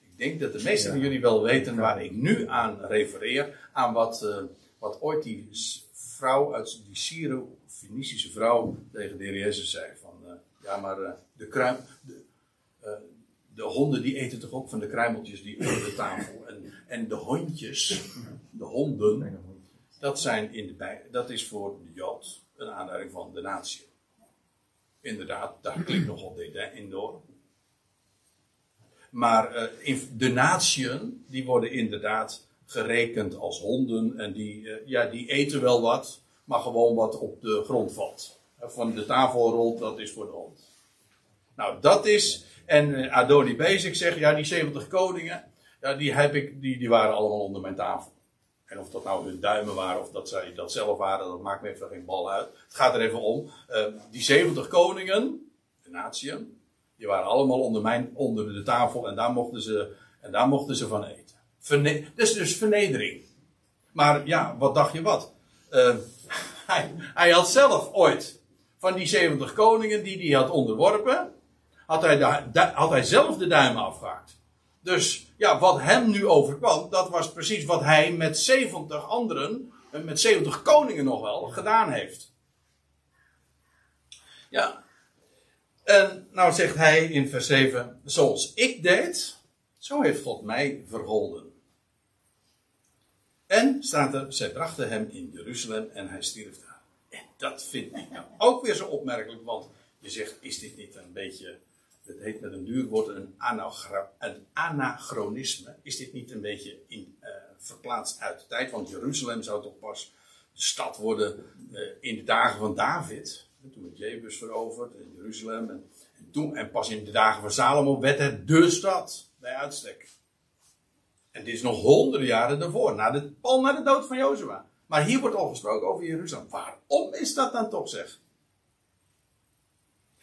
Ik denk dat de meesten van jullie wel weten waar ik nu aan refereer. Aan wat, eh, wat ooit die vrouw uit die Syro-Fenicische vrouw tegen de Heer Jezus zei. Van, eh, ja, maar de, kruim, de, de honden die eten toch ook van de kruimeltjes die onder de tafel. En, en de hondjes, de honden, dat, zijn in de bij, dat is voor de Jood een aanduiding van de natie. Inderdaad, daar klinkt nogal dit hè, in door. Maar eh, in, de natieën, die worden inderdaad gerekend als honden. En die, eh, ja, die eten wel wat, maar gewoon wat op de grond valt. Eh, Van de tafel rolt, dat is voor de hond. Nou, dat is. En eh, Adoni Bezek zegt, ja, die 70 koningen, ja, die, heb ik, die, die waren allemaal onder mijn tafel. En of dat nou hun duimen waren of dat zij dat zelf waren, dat maakt me even geen bal uit. Het gaat er even om. eh, die 70 koningen, de natieën, die waren allemaal onder, mijn, onder de tafel en daar mochten ze, en daar mochten ze van eten. Verne dat is dus vernedering. Maar ja, wat dacht je wat? Eh, hij, hij had zelf ooit van die 70 koningen die hij had onderworpen, had hij, de, de- had hij zelf de duimen afgehaakt. Dus ja, wat hem nu overkwam, dat was precies wat hij met 70 anderen, en met 70 koningen nog wel, gedaan heeft. Ja. En nou zegt hij in vers 7, zoals ik deed, zo heeft God mij vergolden. En staat er, zij brachten hem in Jeruzalem en hij stierf daar. En dat vind ik nou ook weer zo opmerkelijk, want je zegt, is dit niet een beetje, het heet met een duur woord een, anachronisme. Is dit niet een beetje in, eh, verplaatst uit de tijd? Want Jeruzalem zou toch pas de stad worden eh, in de dagen van David. Toen werd Jebus veroverd in Jeruzalem. En, en, toen, en pas in de dagen van Salomo werd het de stad bij uitstek. En dit is nog honderden jaren daarvoor, na de, al na de dood van Jozua. Maar hier wordt al gesproken over Jeruzalem. Waarom is dat dan toch zeg?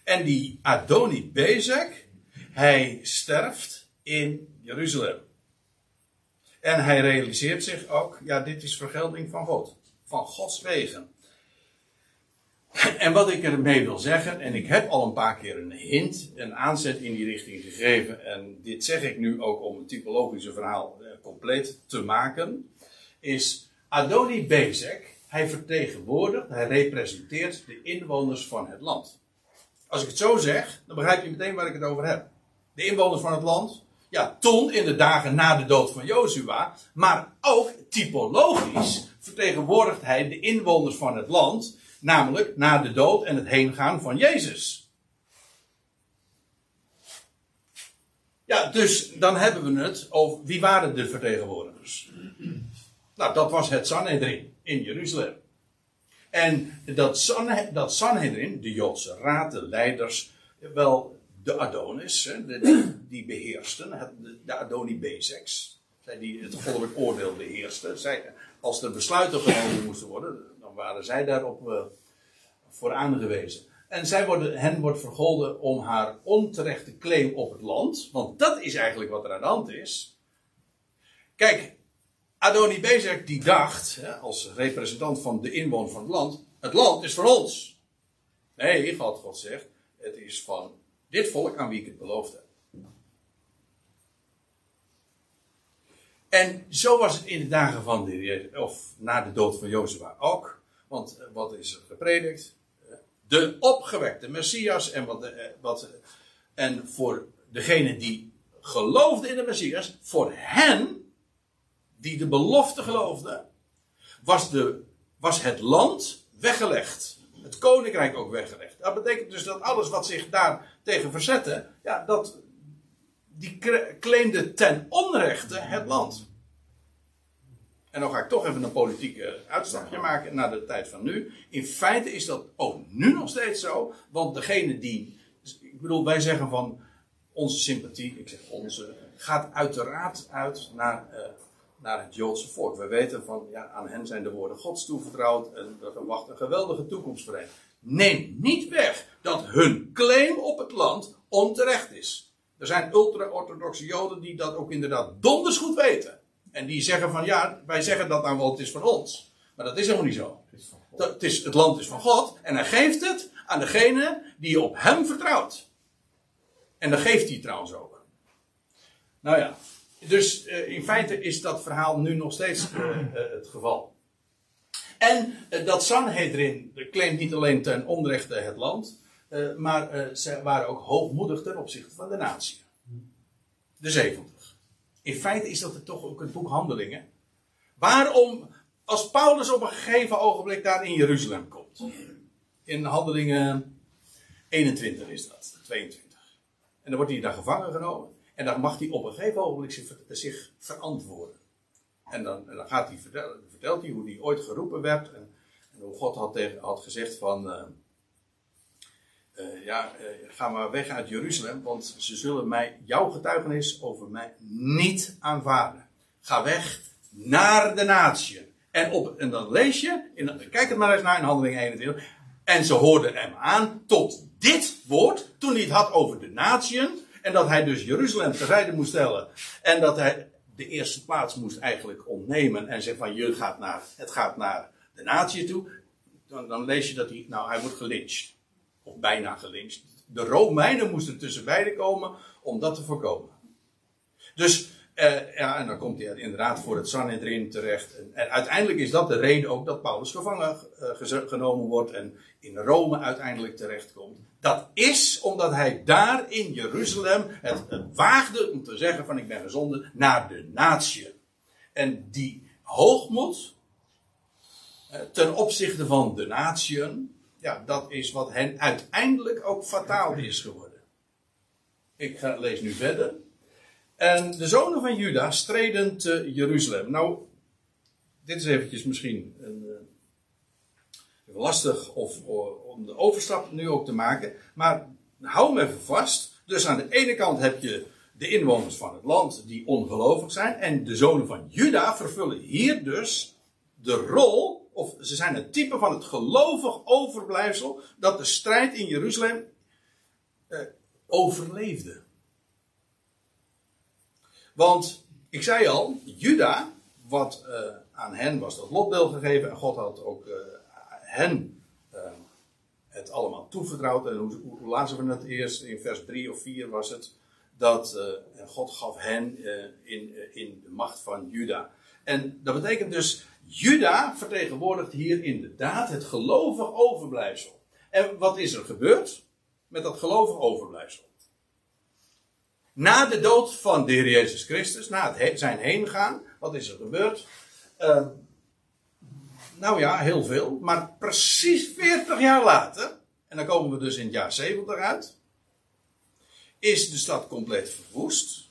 En die Adoni Bezek, hij sterft in Jeruzalem. En hij realiseert zich ook, ja, dit is vergelding van God. Van Gods wegen. En wat ik ermee wil zeggen, en ik heb al een paar keer een hint, een aanzet in die richting gegeven, en dit zeg ik nu ook om het typologische verhaal eh, compleet te maken, is Adoni Bezek, hij vertegenwoordigt, hij representeert de inwoners van het land. Als ik het zo zeg, dan begrijp je meteen waar ik het over heb. De inwoners van het land, ja, toen in de dagen na de dood van Jozua, maar ook typologisch vertegenwoordigt hij de inwoners van het land, namelijk na de dood en het heengaan van Jezus. Ja, dus dan hebben we het over wie waren de vertegenwoordigers? Nou, dat was het Sanhedrin in Jeruzalem. En dat, San, dat Sanhedrin, de Joodse raad, de leiders, wel de Adonis, hè, die, beheersten, de, Adoni Bezeks, zij die het goddelijk oordeel beheersten. Zij, als er besluiten genomen moesten worden, dan waren zij daarop eh, voor aangewezen. En zij worden, hen wordt vergolden om haar onterechte claim op het land, want dat is eigenlijk wat er aan de hand is. Kijk, Adoni Bezek die dacht, als representant van de inwoners van het land, het land is voor ons. Nee, God, God zegt, het is van dit volk aan wie ik het beloofd heb. En zo was het in de dagen van de, of na de dood van Jozua ook. Want eh, wat is er gepredikt? Eh, De opgewekte Messias en wat, eh, wat en voor degene die geloofde in de Messias, voor hen die de belofte geloofden, was, de, was het land weggelegd. Het koninkrijk ook weggelegd. Dat betekent dus dat alles wat zich daar tegen verzette, ja, dat, die claimde ten onrechte het land. En dan ga ik toch even een politieke uitstapje maken naar de tijd van nu. In feite is dat ook nu nog steeds zo. Want degene die. Ik bedoel, wij zeggen van. Onze sympathie, ik zeg onze. gaat uiteraard uit naar, eh, naar het Joodse volk. We weten van. Ja, aan hen zijn de woorden Gods toevertrouwd. En er wacht een geweldige toekomst voor hen. Neem niet weg dat hun claim op het land onterecht is. Er zijn ultra-orthodoxe Joden die dat ook inderdaad donders goed weten. En die zeggen van ja, wij zeggen dat nou wel, het is van ons. Maar dat is helemaal niet zo. Dat, het, is, het land is van God en hij geeft het aan degene die op hem vertrouwt. En dat geeft hij trouwens ook. Nou ja, dus eh, in feite is dat verhaal nu nog steeds eh, eh, het geval. En dat Sanhedrin claimt niet alleen ten onrechte het land, maar ze waren ook hoogmoedig ten opzichte van de natie. De 70. In feite is dat toch ook het boek Handelingen. Waarom, als Paulus op een gegeven ogenblik daar in Jeruzalem komt. In Handelingen 21 is dat, 22. En dan wordt hij daar gevangen genomen. En dan mag hij op een gegeven ogenblik zich, verantwoorden. En dan, dan gaat hij vertellen, vertelt hij hoe hij ooit geroepen werd. En, hoe God had, tegen, had gezegd van... eh, eh, ja, eh, ga maar weg uit Jeruzalem, want ze zullen mij, jouw getuigenis over mij niet aanvaarden. Ga weg naar de natie. En, op, dan lees je, in, kijk het maar eens naar in handeling 21. En ze hoorden hem aan tot dit woord, toen hij het had over de natieën. En dat hij dus Jeruzalem terzijde moest stellen. En dat hij de eerste plaats moest eigenlijk ontnemen. En zegt van, je gaat naar, het gaat naar de natie toe. Dan, dan lees je dat hij, nou hij wordt gelyncht of bijna gelyncht. De Romeinen moesten tussen beiden komen om dat te voorkomen. Dus, eh, ja, en dan komt hij inderdaad voor het Sanhedrin terecht. En, uiteindelijk is dat de reden ook dat Paulus gevangen eh, genomen wordt en in Rome uiteindelijk terechtkomt. Dat is omdat hij daar in Jeruzalem het, het waagde om te zeggen van ik ben gezonden naar de natie. En die hoogmoed eh, ten opzichte van de natieën, ja, dat is wat hen uiteindelijk ook fataal is geworden. Ik ga, lees nu verder. En de zonen van Juda streden te Jeruzalem. Nou, dit is eventjes misschien een, eh, lastig of, o- om de overstap nu ook te maken. Maar hou me even vast. Dus aan de ene kant heb je de inwoners van het land die ongelovig zijn. En de zonen van Juda vervullen hier dus de rol, of ze zijn het type van het gelovig overblijfsel dat de strijd in Jeruzalem eh, overleefde. Want ik zei al, Juda, wat eh, aan hen was dat lotdeel gegeven en God had ook eh, hen eh, het allemaal toevertrouwd. En hoe, hoe lazen we het eerst? In vers 3 of 4 was het. Dat God gaf hen in, in de macht van Juda. En dat betekent dus, Juda vertegenwoordigt hier inderdaad het gelovig overblijfsel. En wat is er gebeurd met dat gelovig overblijfsel? Na de dood van de Jezus Christus, na het he- zijn heen gaan, wat is er gebeurd? Eh, nou ja, heel veel. Maar precies 40 jaar later, en dan komen we dus in het jaar 70 uit, is de stad compleet verwoest.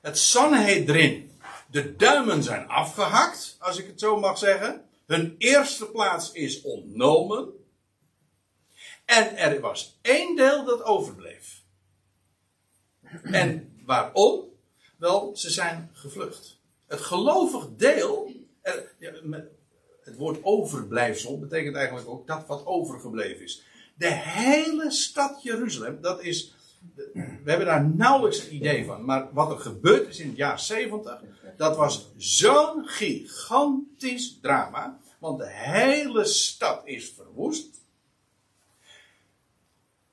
Het Sanhedrin, de duimen zijn afgehakt, als ik het zo mag zeggen. Hun eerste plaats is ontnomen. En er was één deel dat overbleef. En waarom? Wel, ze zijn gevlucht. Het gelovig deel, met- het woord overblijfsel betekent eigenlijk ook dat wat overgebleven is. De hele stad Jeruzalem, dat is, we hebben daar nauwelijks een idee van, maar wat er gebeurd is in het jaar 70, dat was zo'n gigantisch drama, want de hele stad is verwoest.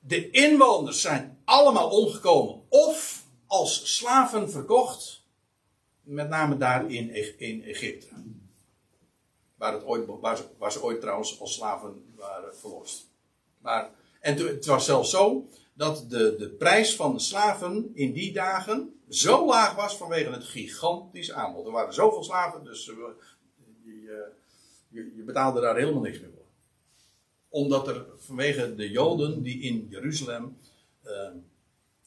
De inwoners zijn allemaal omgekomen of als slaven verkocht, met name daar in, Egypte. Waar, het ooit, ze, ooit trouwens als slaven waren verlost. Maar, en het was zelfs zo dat de, de prijs van de slaven in die dagen zo laag was vanwege het gigantisch aanbod. Er waren zoveel slaven, dus eh, eh, je, je betaalde daar helemaal niks meer voor. Omdat er vanwege de Joden die in Jeruzalem eh,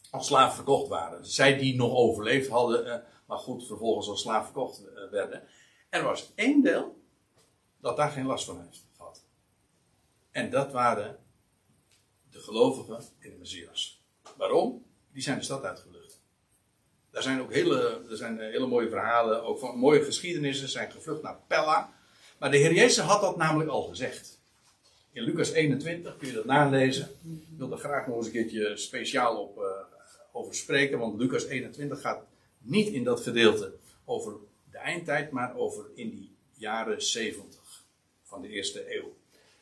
als slaaf verkocht waren. Zij die nog overleefd hadden, eh, maar goed, vervolgens als slaaf verkocht eh, werden. Er was één deel dat daar geen last van heeft gehad. En dat waren de gelovigen in de Messias. Waarom? Die zijn de stad uitgevlucht. Daar zijn ook hele, er zijn hele mooie verhalen, ook van mooie geschiedenissen, zijn gevlucht naar Pella. Maar de Heer Jezus had dat namelijk al gezegd. In Lucas 21 kun je dat nalezen. Ik wil er graag nog eens een keertje speciaal op, uh, over spreken, want Lucas 21 gaat niet in dat gedeelte over de eindtijd, maar over in die jaren 70 van de eerste eeuw.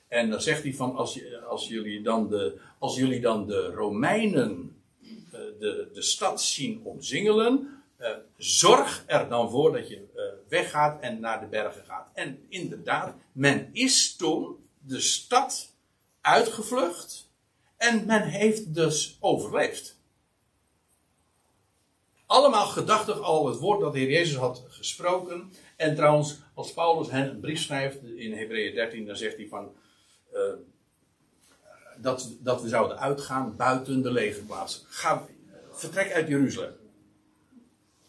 En dan zegt hij van als, je, als, jullie, dan de, als jullie dan de Romeinen uh, de, de stad zien omzingelen, uh, zorg er dan voor dat je weggaat en naar de bergen gaat. En inderdaad, men is toen de stad uitgevlucht en men heeft dus overleefd. Allemaal gedachtig al het woord dat de Heer Jezus had gesproken. En trouwens, als Paulus hen een brief schrijft in Hebreeën 13, dan zegt hij van. Uh, dat, dat we zouden uitgaan buiten de legerplaats. Ga, vertrek uit Jeruzalem.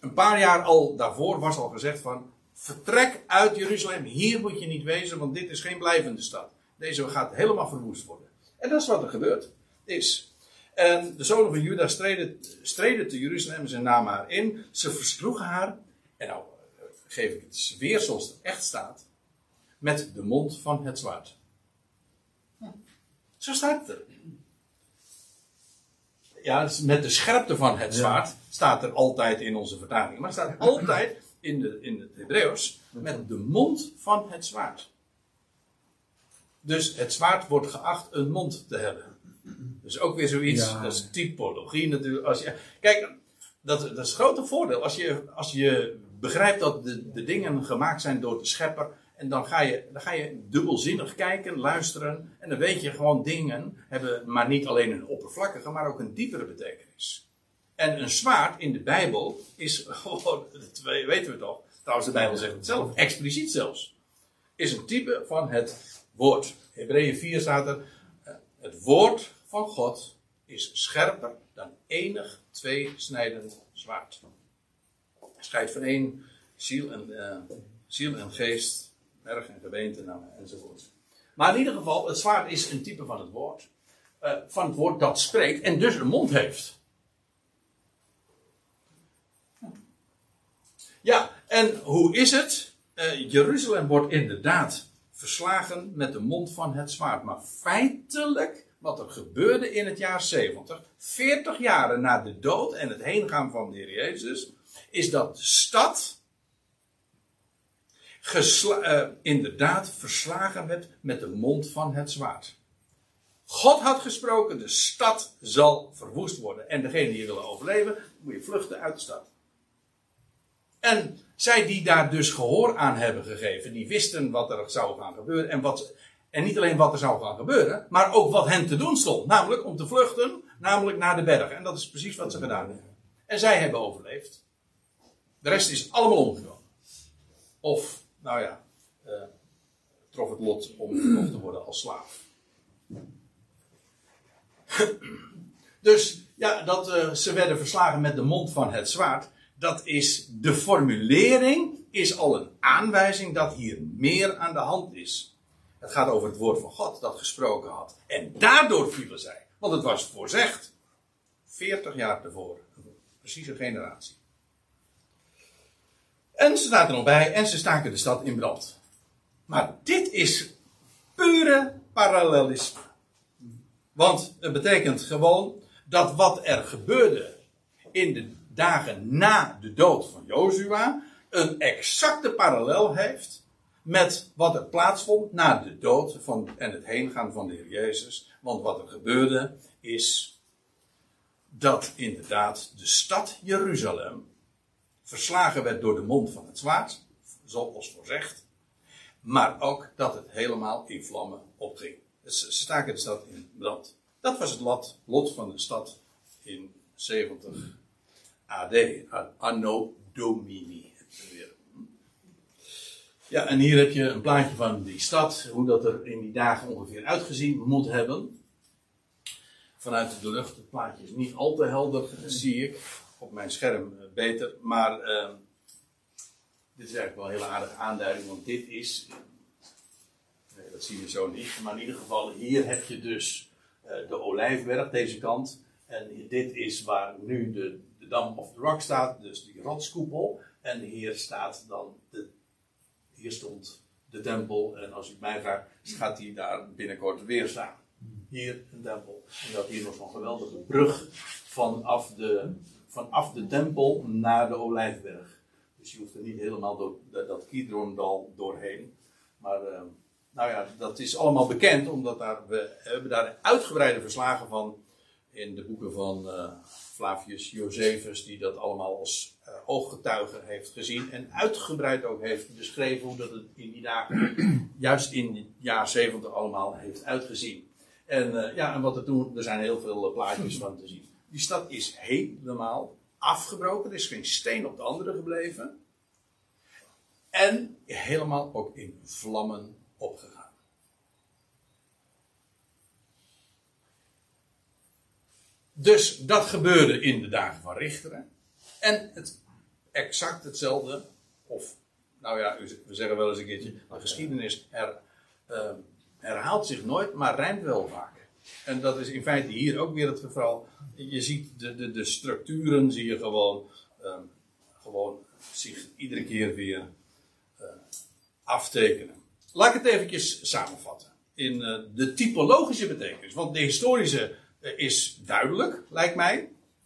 Een paar jaar al daarvoor was al gezegd van. Vertrek uit Jeruzalem. Hier moet je niet wezen, want dit is geen blijvende stad. Deze gaat helemaal verwoest worden. En dat is wat er gebeurd is. En de zonen van Juda streden, streden te Jeruzalem zijn naam haar in. Ze versloegen haar. En nou geef ik het weer zoals het echt staat. Met de mond van het zwaard. Zo staat het er. Ja, dus met de scherpte van het zwaard staat er altijd in onze vertaling. Maar het staat altijd in, de, in het Hebreeuws met de mond van het zwaard. Dus het zwaard wordt geacht een mond te hebben. Dus ook weer zoiets, ja. dat is typologie natuurlijk. Als je, kijk, dat, dat is het grote voordeel. Als je, als je begrijpt dat de, de dingen gemaakt zijn door de schepper. En dan ga, je, dan ga je dubbelzinnig kijken, luisteren. En dan weet je gewoon dingen hebben maar niet alleen een oppervlakkige, maar ook een diepere betekenis. En een zwaard in de Bijbel is gewoon, dat weten we toch. Trouwens, de Bijbel zegt het zelf, expliciet zelfs. Is een type van het woord. Hebreeën 4 staat er. Het woord van God is scherper dan enig tweesnijdend zwaard. Scheidt van één ziel en, uh, ziel en geest, merg en gebeente nou, enzovoort. Maar in ieder geval, het zwaard is een type van het woord. Uh, van het woord dat spreekt en dus een mond heeft. Ja, en hoe is het? Jeruzalem wordt inderdaad verslagen met de mond van het zwaard. Maar feitelijk, wat er gebeurde in het jaar 70, 40 jaren na de dood en het heengaan van de Heer Jezus, is dat de stad uh, inderdaad verslagen werd met de mond van het zwaard. God had gesproken, de stad zal verwoest worden. En degene die willen overleven, moet je vluchten uit de stad. En zij die daar dus gehoor aan hebben gegeven, die wisten wat er zou gaan gebeuren. En, wat, en niet alleen wat er zou gaan gebeuren, maar ook wat hen te doen stond. Namelijk om te vluchten, namelijk naar de bergen. En dat is precies wat ze gedaan hebben. En zij hebben overleefd. De rest is allemaal omgekomen. Of, nou ja, uh, trof het lot om verkocht te worden als slaaf. dus ja, dat uh, ze werden verslagen met de mond van het zwaard dat is de formulering, is al een aanwijzing dat hier meer aan de hand is. Het gaat over het woord van God dat gesproken had. En daardoor vielen zij. Want het was voorzegd. 40 jaar tevoren. Precies een generatie. En ze staat er nog bij en ze staken de stad in brand. Maar dit is pure parallelisme. Want het betekent gewoon dat wat er gebeurde in de dagen na de dood van Jozua een exacte parallel heeft met wat er plaatsvond na de dood van, en het heengaan van de Heer Jezus. Want wat er gebeurde is dat inderdaad de stad Jeruzalem verslagen werd door de mond van het zwaard, zoals voorzegd. Maar ook dat het helemaal in vlammen opging. Ze staken de stad in brand. Dat was het lot, lot van de stad in 70 AD, Anno Domini. Ja, en hier heb je een plaatje van die stad, hoe dat er in die dagen ongeveer uitgezien moet hebben. Vanuit de lucht, het plaatje is niet al te helder, zie ik. Op mijn scherm beter, maar uh, dit is eigenlijk wel een hele aardige aanduiding, want dit is. Nee, dat zien we zo niet. Maar in ieder geval, hier heb je dus eh, de Olijfberg, deze kant. En dit is waar nu de Dam of the Rock staat, dus die rotskoepel. En hier staat dan de. Hier stond de tempel. En als u mij vraagt, gaat die daar binnenkort weer staan. Hier een tempel. En dat hier nog zo'n geweldige brug vanaf de, vanaf de tempel naar de Olijfberg. Dus je hoeft er niet helemaal door dat, dat Kidrondal doorheen. Maar eh, nou ja, dat is allemaal bekend, omdat daar, we hebben daar uitgebreide verslagen van in de boeken van eh, Flavius Josephus, die dat allemaal als eh, ooggetuige heeft gezien en uitgebreid ook heeft beschreven hoe dat het in die dagen, juist in het jaar 70 allemaal heeft uitgezien. En eh, ja, en wat er toen, er zijn heel veel plaatjes van te zien. Die stad is helemaal afgebroken, er is geen steen op de andere gebleven. En helemaal ook in vlammen opgegaan. Dus dat gebeurde in de dagen van Richteren. En het, exact hetzelfde, of nou ja, we zeggen wel eens een keertje, de geschiedenis her, uh, herhaalt zich nooit, maar rijmt wel vaak. En dat is in feite hier ook weer het geval. Je ziet de, de, de structuren, zie je gewoon, um, gewoon zich iedere keer weer uh, aftekenen. Laat ik het eventjes samenvatten. In uh, de typologische betekenis. Want de historische is duidelijk, lijkt mij.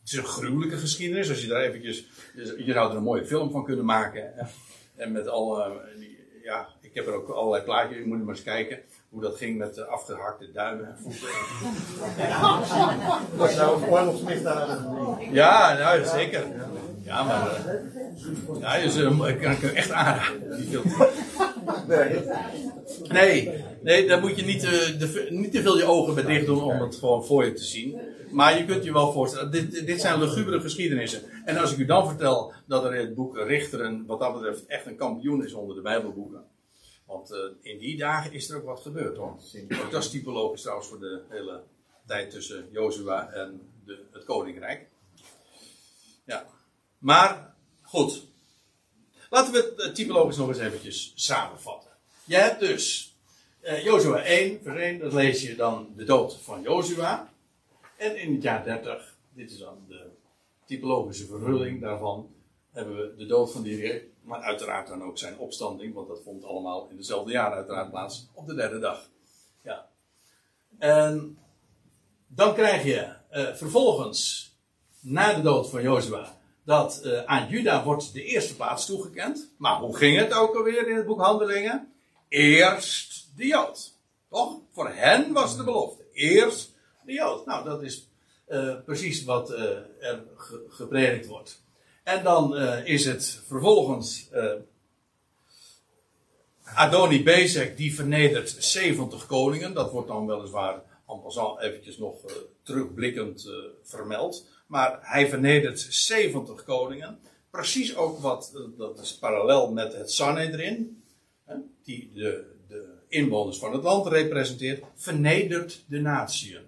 Het is een gruwelijke geschiedenis. Als je daar eventjes. Je zou er een mooie film van kunnen maken. Hè? En met alle. Ja, ik heb er ook allerlei plaatjes. Je moet maar eens kijken hoe dat ging met de afgehakte duimen en voeten. Was nou een oorlogsmisdaad? Ja, nou, zeker. Ja, maar. Uh, ja, dus, uh, ik kan ik echt aanraden. Die film. Nee. Nee, nee, daar moet je niet, de, niet te veel je ogen bij dicht doen om het gewoon voor je te zien. Maar je kunt je wel voorstellen, dit, dit zijn lugubere geschiedenissen. En als ik u dan vertel dat er in het boek Richteren, wat dat betreft, echt een kampioen is onder de Bijbelboeken. Want uh, in die dagen is er ook wat gebeurd hoor. Dat is typologisch trouwens voor de hele tijd tussen Jozua en de, het koninkrijk. Ja. Maar, goed. Laten we het typologisch nog eens eventjes samenvatten. Je hebt dus uh, Jozua 1, vers 1, dat lees je dan de dood van Jozua. En in het jaar 30, dit is dan de typologische vervulling daarvan, hebben we de dood van die Heer, maar uiteraard dan ook zijn opstanding, want dat vond allemaal in dezelfde jaar uiteraard plaats, op de derde dag. Ja. En dan krijg je uh, vervolgens, na de dood van Jozua, dat uh, aan Juda wordt de eerste plaats toegekend. Maar hoe ging het ook alweer in het boek Handelingen? Eerst de Jood. Toch? Voor hen was de belofte. Eerst de Jood. Nou, dat is uh, precies wat er ge gepredikt wordt. En dan is het vervolgens Adoni Bezek die vernedert 70 koningen. Dat wordt dan weliswaar en passant eventjes nog terugblikkend vermeld. Maar hij vernedert 70 koningen. Precies ook wat, dat is parallel met het Sanhedrin. Die de, de inwoners van het land representeert. Vernedert de natieën.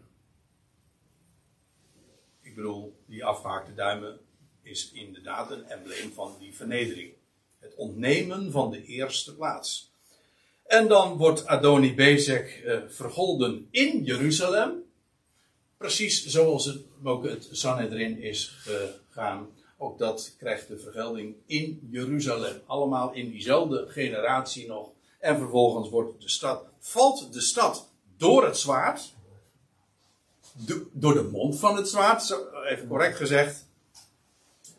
Ik bedoel, die afgehaakte duimen is inderdaad een embleem van die vernedering. Het ontnemen van de eerste plaats. En dan wordt Adoni Bezek uh, vergolden in Jeruzalem. Precies zoals het, ook het Sanhedrin is gegaan. Ook dat krijgt de vergelding in Jeruzalem. Allemaal in diezelfde generatie nog. En vervolgens wordt de stad, valt de stad door het zwaard. Door de mond van het zwaard, even correct gezegd.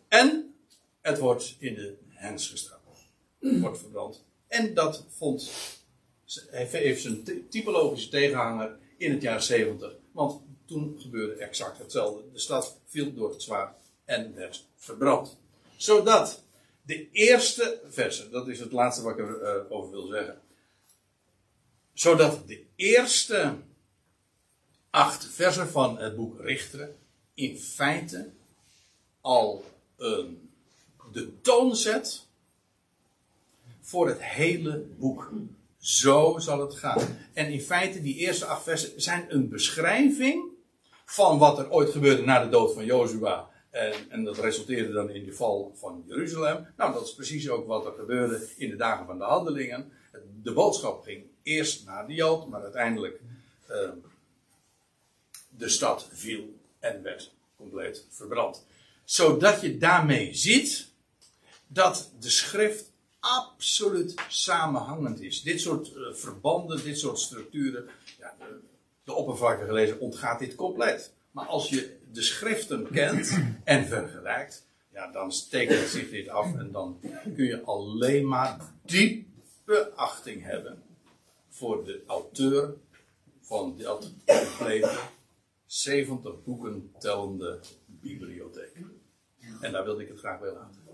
En het wordt in de hens gestrapt. Wordt verbrand. En dat vond, heeft zijn typologische tegenhanger in het jaar 70. Want toen gebeurde exact hetzelfde. De stad viel door het zwaard en werd verbrand. Zodat de eerste versen, dat is het laatste wat ik erover wil zeggen. Zodat de eerste acht versen van het boek Richteren in feite al um, de toon zet voor het hele boek. Zo zal het gaan. En in feite, die eerste acht versen zijn een beschrijving van wat er ooit gebeurde na de dood van Jozua En, en dat resulteerde dan in de val van Jeruzalem. Nou, dat is precies ook wat er gebeurde in de dagen van de handelingen. De boodschap ging eerst naar de Jood, maar uiteindelijk uh, de stad viel en werd compleet verbrand. Zodat je daarmee ziet dat de schrift absoluut samenhangend is. Dit soort uh, verbanden, dit soort structuren, de, oppervlakkige lezer ontgaat dit compleet. Maar als je de schriften kent en vergelijkt, ja, dan tekent zich dit af en dan kun je alleen maar diepe achting hebben voor de auteur van dat complete 70 boeken tellende bibliotheek. En daar wilde ik het graag bij laten.